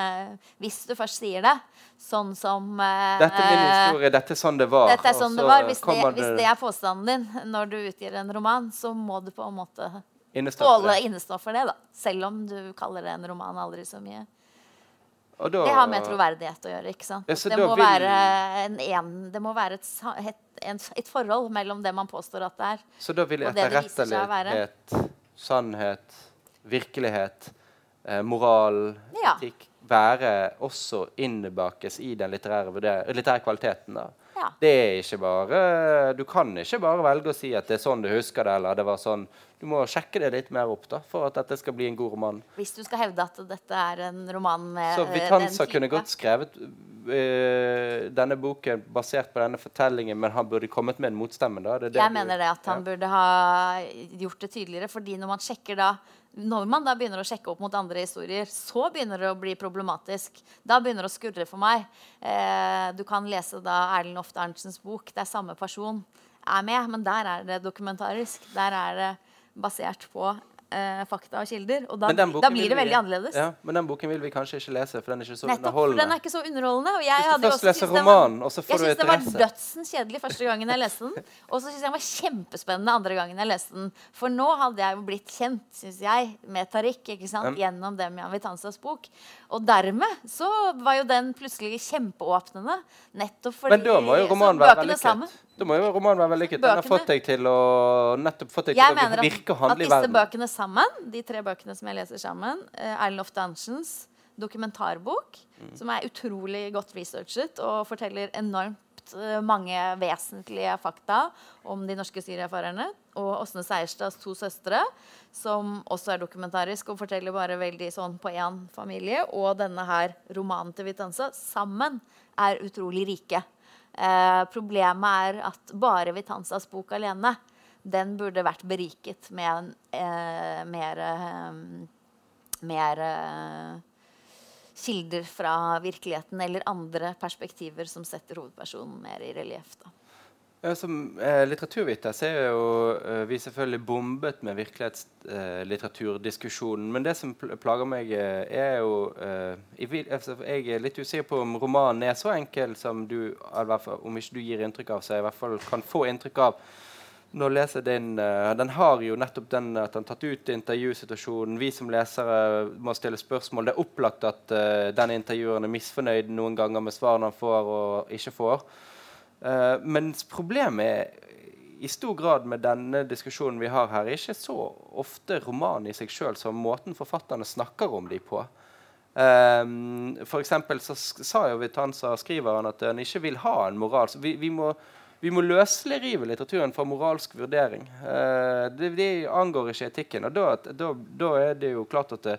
hvis du først sier det. Sånn som Dette er min historie. Dette er sånn det var. Dette er sånn det var. Hvis det, hvis det, er påstanden din når du utgir en roman, så må du på en måte tåle innestå for det. da. Selv om du kaller det en roman aldri så mye. Da, det har med troverdighet å gjøre. ikke sant? Ja, det, må vil... en, en, det, må være et, et, et, forhold mellom det man påstår at det er, så da vil etterrettelighet, sannhet, virkelighet, eh, moral, ja. etikk være også innebakes i den litterære, litterære kvaliteten. da. Ja. Det er ikke bare, Du kan ikke bare velge å si at det er sånn du husker det. eller det var sånn. Du må sjekke det litt mer opp da, for at dette skal bli en god roman. Hvis du skal hevde at dette er en roman med Så Vitanza kunne godt skrevet uh, denne boken basert på denne fortellingen, men han burde kommet med en motstemme? da? Det det Jeg du, mener det at han ja. burde ha gjort det tydeligere. fordi når man sjekker da når man da begynner å sjekke opp mot andre historier, så begynner det å bli problematisk. Da begynner det å skurre for meg. Eh, du kan lese da Erlend Ofte Arntzens bok. Det er samme person er med, men der er det dokumentarisk. Der er det basert på eh, fakta og kilder. Og da, da blir det veldig vi, annerledes. Ja, men den boken vil vi kanskje ikke lese, for den er ikke så Nettopp, underholdende. den er ikke så underholdende. Og jeg Hvis du først leser romanen, og så får du et Jeg syns det var dødsens kjedelig første gangen jeg leste den. Og så syns jeg den var kjempespennende andre gangen jeg leste den. For nå hadde jeg jo blitt kjent, syns jeg, med Tariq ikke sant? Mm. gjennom Demian Vitanzas bok. Og dermed så var jo den plutselig kjempeåpnende. Nettopp fordi Men da må jo romanen være vellykket. Da må jo romanen være vellykket. Den har fått deg til å fått deg til å virke og handle i verden. Jeg mener At disse bøkene sammen, de tre bøkene som jeg leser sammen, Erlend Loft Dungeons dokumentarbok, mm. som er utrolig godt researchet og forteller enormt uh, mange vesentlige fakta om de norske syriafarerne. Og Åsne Seierstads to søstre, som også er dokumentarisk og forteller bare veldig sånn på én familie. Og denne her romanen til Vitanza sammen er utrolig rike. Eh, problemet er at bare Vitanzas bok alene den burde vært beriket med en eh, mer, eh, mer eh, kilder fra virkeligheten eller andre perspektiver som setter hovedpersonen mer i relieff. Ja, som eh, litteraturviter så er jo eh, vi selvfølgelig bombet med virkelighetslitteraturdiskusjonen. men det som plager meg, eh, er jo eh, jeg, altså, er litt usikker på om romanen er så enkel som du fall, Om ikke du gir inntrykk av, så jeg i hvert fall kan få inntrykk av. Når leser din, uh, den har jo nettopp den at den tatt ut intervjusituasjonen. Vi som lesere må stille spørsmål. Det er opplagt at uh, den intervjueren er misfornøyd noen ganger med svarene han får og ikke får. Uh, mens problemet er i stor grad med denne diskusjonen vi har her, ikke så ofte romanen i seg sjøl som måten forfatterne snakker om dem på. Um, for så sa jo Vitanza, skriveren, at han ikke vil ha en moral. Vi, vi, må, vi må løsrive litteraturen fra moralsk vurdering. Uh, det, det, angår ikke etikken. Og da, da, da, er det jo klart at det,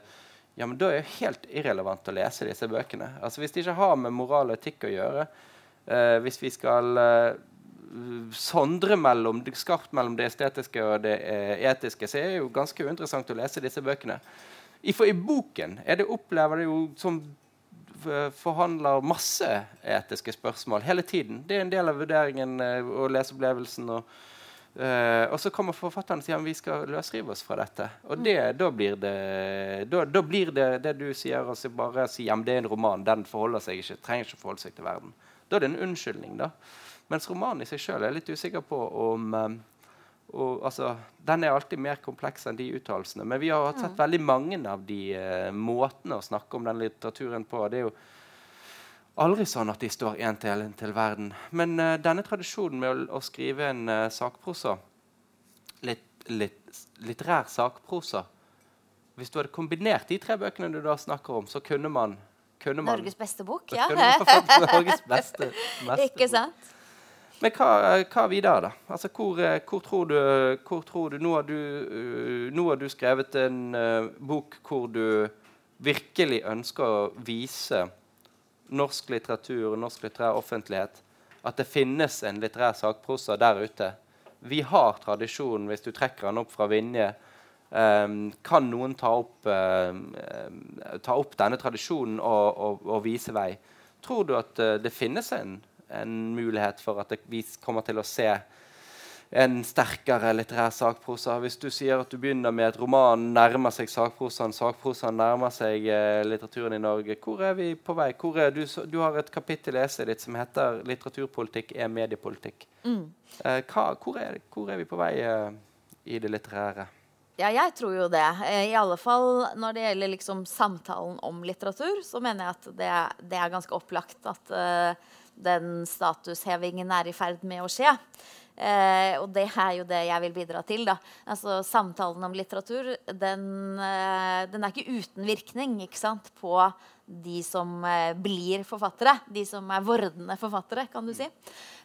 ja, men da er det helt irrelevant å lese disse bøkene. Altså Hvis de ikke har med moral og etikk å gjøre, Uh, hvis vi skal uh, sondre mellom, skarpt mellom det estetiske og det uh, etiske, så er det jo ganske uinteressant å lese disse bøkene. I, for i boken er det, opplever det jo som forhandler masse etiske spørsmål hele tiden. Det er en del av vurderingen og leseopplevelsen. og Uh, og så kommer forfatteren og sier at vi skal løsrive oss fra dette. Og det, da blir det da, da, blir det det du sier, altså bare si at det er en roman. Den forholder seg ikke, trenger ikke forholde seg til verden. Da er det en unnskyldning. da. Mens romanen i seg sjøl er litt usikker på om um, og, altså, Den er alltid mer kompleks enn de uttalelsene. Men vi har sett mm. veldig mange av de uh, måtene å snakke om den litteraturen på. Det er jo aldri sånn at de står én til til verden. Men uh, denne tradisjonen med å, å skrive en uh, sakprosa, litt, litt, litterær sakprosa Hvis du hadde kombinert de tre bøkene du da snakker om, så kunne man kunne man Norges beste bok, ja. Norges beste, beste Ikke sant? Men hva, hva, videre, da? Altså, hvor, eh, hvor, tror du, hvor, tror du, nå, har du uh, nå har du skrevet en uh, bok hvor du virkelig ønsker å vise norsk litteratur og norsk litterær offentlighet at det finnes en litterær sakprosa der ute. Vi har tradisjonen, hvis du trekker den opp fra Vinje, Um, kan noen ta opp, uh, ta opp, denne tradisjonen og, og, og, vise vei? Tror du at uh, det finnes en, en, mulighet for at det, vi kommer til å se en sterkere litterær sakprosa? Hvis du sier at du begynner med at romanen nærmer seg sakprosaen, sakprosaen nærmer seg uh, litteraturen i Norge, hvor er vi på vei? Er, du, du, har et kapittel i essayet ditt som heter 'Litteraturpolitikk er mediepolitikk'. Mm. Hva, hvor, er, hvor, er, vi på vei i det litterære? Ja, jeg tror jo det. Eh, I alle fall når det gjelder liksom samtalen om litteratur, så mener jeg at det, det er ganske opplagt at uh, den statushevingen er i ferd med å skje. Uh, og det er jo det jeg vil bidra til. da. Altså Samtalen om litteratur den, uh, den er ikke uten virkning ikke sant, på de som blir forfattere. De som er vordende forfattere, kan du si.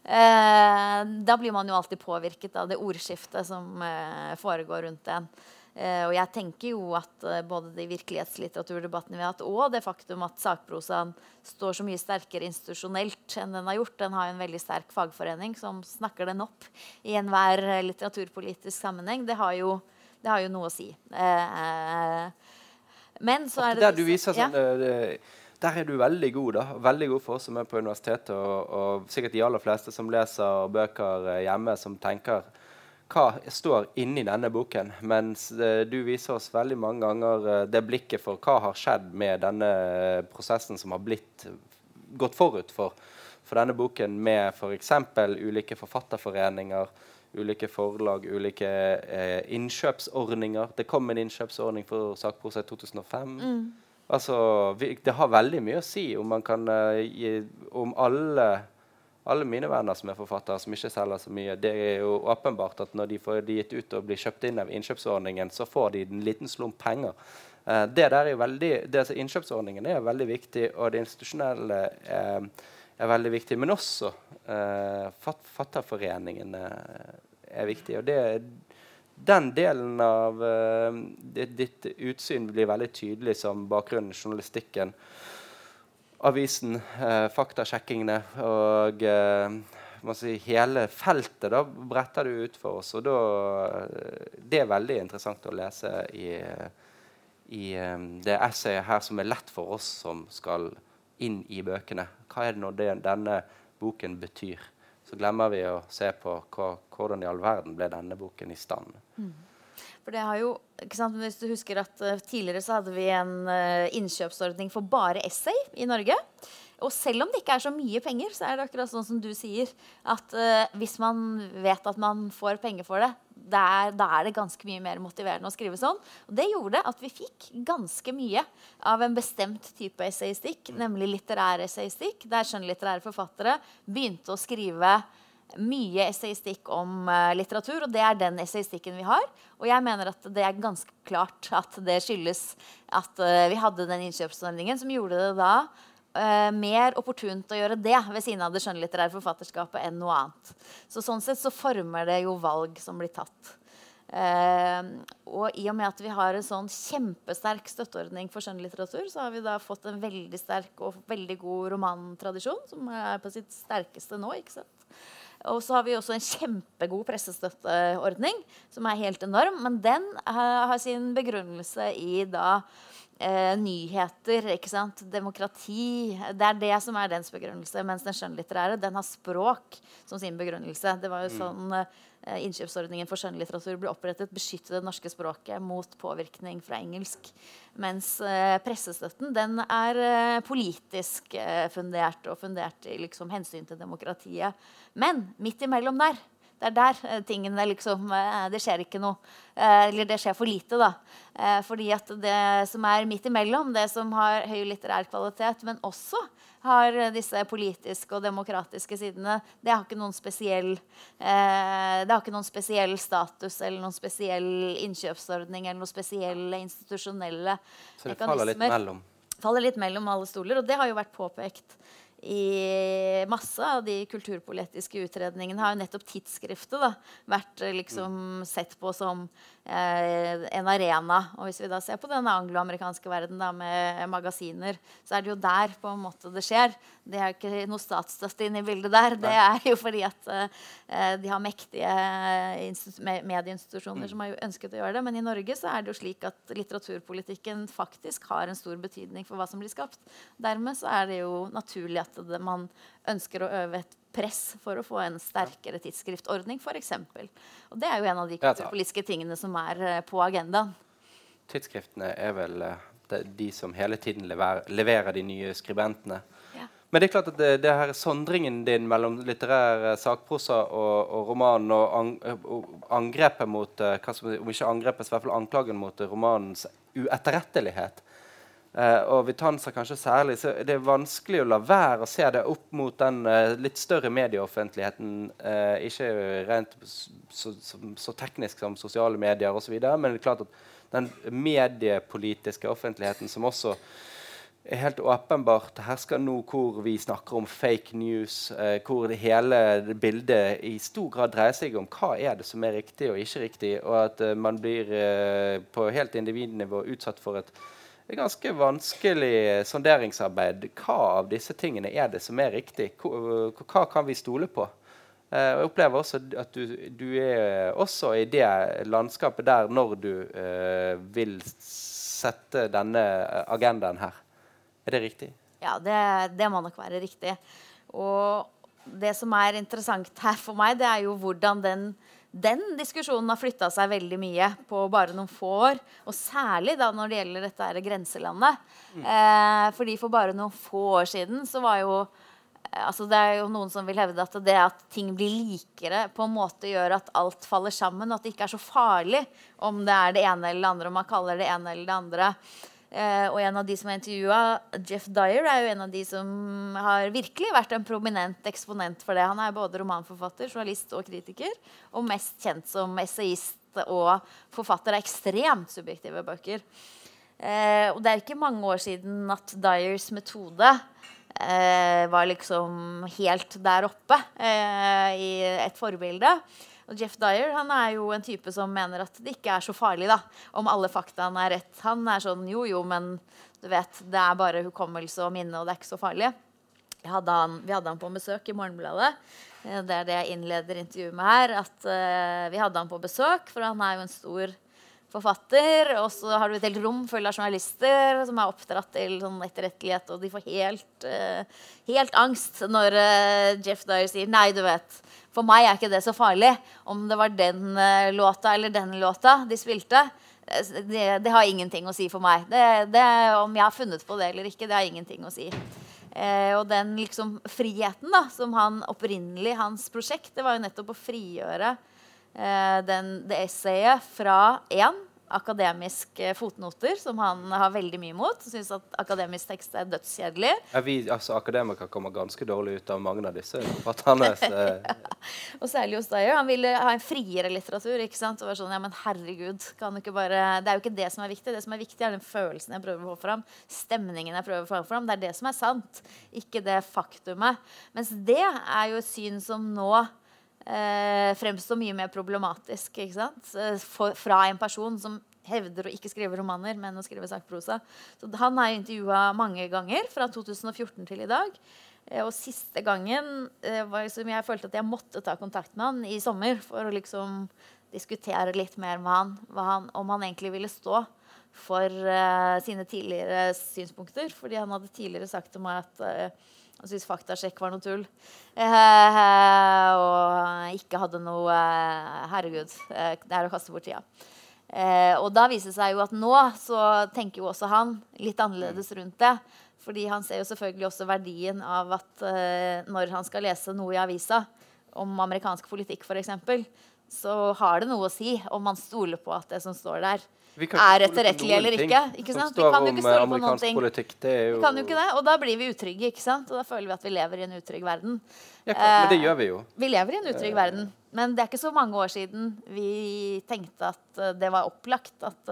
Eh, da blir man jo alltid påvirket av det ordskiftet som eh, foregår rundt en. Eh, og jeg tenker jo at eh, både de virkelighetslitteraturdebattene vi har hatt, og det faktum at sakprosaen står så mye sterkere institusjonelt enn den har gjort Den har en veldig sterk fagforening som snakker den opp i enhver eh, litteraturpolitisk sammenheng. Det har jo, det har jo noe å si. Eh, men så er det Der du viser sånn, ja der er du veldig god. da, Veldig god for oss som er på universitetet, og, og sikkert de aller fleste som leser bøker eh, hjemme, som tenker hva står inni denne boken? Mens uh, du viser oss veldig mange ganger det blikket for hva har skjedd med denne prosessen som har blitt gått forut for, for denne boken, med f.eks. For ulike forfatterforeninger, ulike forlag, ulike eh, innkjøpsordninger. Det kom en innkjøpsordning for sakprosa i 2005. Mm. Altså, vi, det har veldig mye å si om man kan uh, gi, Om alle, alle mine venner som er forfattere, som ikke selger så mye. Det er jo åpenbart at når de får de gitt ut og blir kjøpt inn av innkjøpsordningen, så får de en liten slump penger. Uh, det der er veldig, det, altså, innkjøpsordningen er veldig viktig, og det institusjonelle er, er veldig viktig. Men også uh, fatterforeningene er viktig. og det den delen av eh, ditt, ditt, utsyn blir veldig tydelig som bakgrunnen, journalistikken, avisen, eh, faktasjekkingene og uh, si, hele feltet da, bretter du ut for oss. Og da, det er veldig interessant å lese i, i det essayet her som er lett for oss som skal inn i bøkene. Hva er det nå det, denne boken betyr? så glemmer vi å se på hva, hvordan i all verden ble denne boken i stand. Mm. For det har jo, Hvis du husker at uh, Tidligere så hadde vi en uh, innkjøpsordning for bare essay i Norge. Og selv om det ikke er så mye penger, så er det akkurat sånn som du sier, at uh, hvis man vet at man får penger for det, der, da er det ganske mye mer motiverende å skrive sånn. Og det gjorde at vi fikk ganske mye av en bestemt type essayistikk, nemlig litterær essayistikk, der skjønnlitterære forfattere begynte å skrive mye essayistikk om uh, litteratur, og det er den essayistikken vi har. Og jeg mener at det er ganske klart at det skyldes at uh, vi hadde den innkjøpsordningen som gjorde det da uh, mer opportunt å gjøre det ved siden av det skjønnlitterære forfatterskapet enn noe annet. Så sånn sett så former det jo valg som blir tatt. Uh, og i og med at vi har en sånn kjempesterk støtteordning for skjønnlitteratur, så har vi da fått en veldig sterk og veldig god romantradisjon, som er på sitt sterkeste nå. ikke sant? Og så har vi også en kjempegod pressestøtteordning, som er helt enorm. Men den har sin begrunnelse i da eh, nyheter, ikke sant? demokrati. Det er det som er dens begrunnelse. Mens den skjønnlitterære den har språk som sin begrunnelse. Det var jo mm. sånn eh, Innkjøpsordningen for skjønnlitteratur ble opprettet. Beskytte det norske språket mot påvirkning fra engelsk. Mens eh, pressestøtten den er eh, politisk eh, fundert og fundert i liksom, hensyn til demokratiet. Men midt imellom der det er der eh, tingene liksom eh, Det skjer ikke noe. Eh, eller det skjer for lite, da. Fordi at det som er midt imellom, det som har høy litterær kvalitet, men også har disse politiske og demokratiske sidene, det har ikke noen spesiell det har ikke noen spesiell status eller noen spesiell innkjøpsordning eller noen spesielle institusjonelle mekanismer. Så det faller litt mellom? Faller litt mellom alle stoler. Og det har jo vært påpekt i masse av de kulturpolitiske utredningene har jo nettopp tidsskriftet da, vært eh, liksom sett på som eh, en arena. Og hvis vi da ser på den angloamerikanske verden da, med magasiner, så er det jo der på en måte det skjer. Det er ikke noe statsstøtte inne i bildet der. Det er jo fordi at uh, de har mektige medieinstitusjoner mm. som har ønsket å gjøre det. Men i Norge så er det jo slik at litteraturpolitikken faktisk har en stor betydning for hva som blir skapt. Dermed så er det jo naturlig at det, man ønsker å øve et press for å få en sterkere tidsskriftordning, f.eks. Og det er jo en av de kulturpolitiske tingene som er uh, på agendaen. Tidsskriftene er vel uh, de, de, som hele tiden lever, leverer de nye skribentene. Men det er klart at det, det her sondringen din mellom litterær sakprosa og, og romanen og, an, og angrepet mot uh, som, Om ikke angrepet, så i hvert fall anklagen mot romanens uetterrettelighet Uh, og Vitanza kanskje særlig, så det er vanskelig å la være å se det opp mot den uh, litt større medieoffentligheten. Uh, ikke rent så, så, så, teknisk som sosiale medier osv., men det er klart at den mediepolitiske offentligheten som også er helt åpenbart hersker nå hvor vi snakker om fake news, hvor det hele bildet i stor grad dreier seg om hva er det som er riktig og ikke riktig, og at man blir på helt individnivå utsatt for et ganske vanskelig sonderingsarbeid. Hva av disse tingene er det som er riktig? Hva kan vi stole på? Eh, jeg opplever også at du, du, er også i det landskapet der når du uh, vil sette denne agendaen her. Er det riktig? Ja, det, det må nok være riktig. Og det som er interessant her for meg, det er jo hvordan den den diskusjonen har flytta seg veldig mye på bare noen få år. Og særlig da når det gjelder dette her grenselandet. Mm. Eh, fordi for bare noen få år siden så var jo eh, altså Det er jo noen som vil hevde at det at ting blir likere, på en måte gjør at alt faller sammen. Og at det ikke er så farlig om det er det ene eller det andre, om man kaller det ene eller det andre. Eh, og en av de som er intervjua, Jeff Dyer, er jo en av de som har virkelig vært en prominent eksponent for det. Han er både romanforfatter, journalist og kritiker, og mest kjent som essayist og forfatter av ekstremt subjektive bøker. Eh, og det er ikke mange år siden at Dyers metode eh, var liksom helt der oppe eh, i et forbilde. Og Jeff Dyer han er jo en type som mener at det ikke er så farlig da, om alle faktaene er rett. Han er sånn jo, jo, men du vet, det er bare hukommelse og minne, og det er ikke så farlig. Hadde han, vi hadde han på besøk i Morgenbladet. Eh, det er det jeg innleder intervjuet med her. At uh, vi hadde han på besøk, for han er jo en stor forfatter, og så har du et helt rom fullt av journalister som er oppdratt til sånn etterrettelighet, og de får helt, uh, helt angst når uh, Jeff Dyer sier nei, du vet. For meg er ikke det så farlig om det var den uh, låta eller den låta de spilte. Det, det, har ingenting å si for meg. Det, det, om jeg har funnet på det eller ikke, det har ingenting å si. Eh, og den liksom friheten da, som han opprinnelig Hans prosjekt det var jo nettopp å frigjøre eh, den, det essayet fra én akademiske fotnoter, som han har veldig mye imot. Syns at akademisk tekst er dødskjedelig. Ja, vi altså, akademikere kommer ganske dårlig ut av mange av disse forfatterne. ja. Og særlig hos Dyer. Han ville ha en friere litteratur. ikke sant? Og var sånn, ja, men herregud, kan du ikke bare... Det er jo ikke det som er viktig. Det som er viktig, er den følelsen jeg prøver å få fram. Stemningen jeg prøver å få fram. Det er det som er sant, ikke det faktumet. Mens det er jo et syn som nå eh, fremstå mye mer problematisk sant? For, fra en person som hevder å ikke skrive romaner, men å skrive sakprosa. Så han jeg intervjua mange ganger fra 2014 til i dag. Eh, og siste gangen eh, var liksom jeg følte at jeg måtte ta kontakt med han i sommer for å liksom diskutere litt mer med han, han om han egentlig ville stå for uh, sine tidligere synspunkter. Fordi han hadde tidligere sagt til meg at uh, han syntes faktasjekk var noe tull. Eh, og ikke hadde noe Herregud, det er å kaste bort tida. og da viser det seg jo at nå så tenker jo også han litt annerledes rundt det. Fordi han ser jo selvfølgelig også verdien av at når han skal lese noe i avisa om amerikansk politikk f.eks., så har det noe å si om man stoler på at det som står der, er etterrettelig eller ikke. ikke sant? Vi kan jo ikke stole på noen ting. Politikk, jo... Vi kan jo ikke det, Og da blir vi utrygge, ikke sant? og da føler vi at vi lever i en utrygg verden. Ja, klart, men det gjør vi jo. Vi lever i en utrygg uh, verden. Men det er ikke så mange år siden vi tenkte at det var opplagt at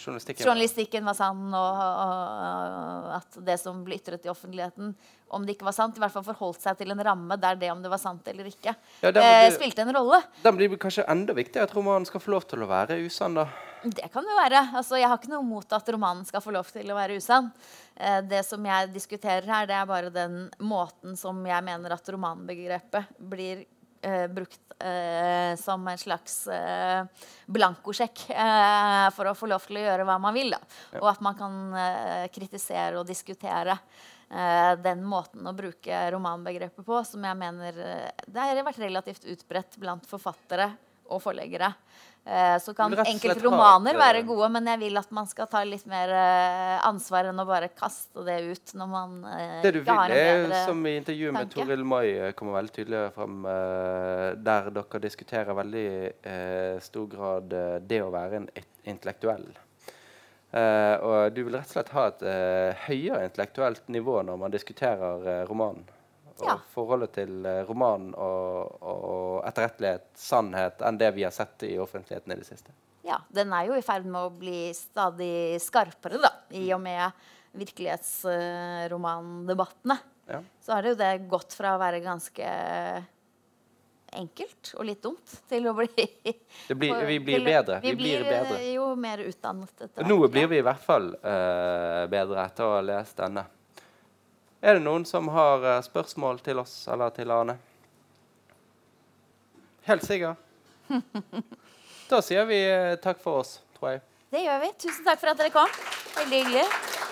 journalistikken. journalistikken. var sann, og, og, at det som ble ytret i offentligheten, om det ikke var sant, i hvert fall forholdt seg til en ramme der det om det var sant eller ikke, ja, blir, spilte en rolle. Den blir kanskje enda viktigere at romanen skal få lov til å være usann, da? Det kan det være. Altså, jeg har ikke noe mot at romanen skal få lov til å være usann. Eh, det som jeg diskuterer her, det er bare den måten som jeg mener at romanbegrepet blir eh, brukt eh, som en slags eh, blankosjekk eh, for å få lov til å gjøre hva man vil. Da. Og at man kan eh, kritisere og diskutere den måten å bruke romanbegrepet på, som jeg mener det har vært relativt utbredt blant forfattere og forleggere. Eh, så kan enkelte romaner være eh, gode, men jeg vil at man skal ta litt mer eh, ansvar enn å bare kaste det ut når man det du vil, har en bedre som i intervjuet med Toril Mai kommer veldig tydelig frem, der dere diskuterer veldig stor grad det å være en intellektuell. og du vil rett og slett ha et høyere intellektuelt nivå når man diskuterer romanen og forholdet til uh, roman og, og etterrettelighet, sannhet, enn det vi har sett i offentligheten i det siste. Ja, den er jo i ferd med å bli stadig skarpere, da, i og med virkelighetsromandebattene. Ja. Så har det jo det gått fra å være ganske enkelt og litt dumt til å bli blir, Vi blir bedre. Vi, vi blir, blir, bedre. jo mer utdannet. Nå blir vi i hvert fall uh, bedre etter å ha lest denne. Er det noen som har uh, spørsmål til oss eller til Arne? Helt sikkert. da sier vi uh, takk for oss, tror jeg. Det gjør vi. Tusen takk for at dere kom. Veldig hyggelig.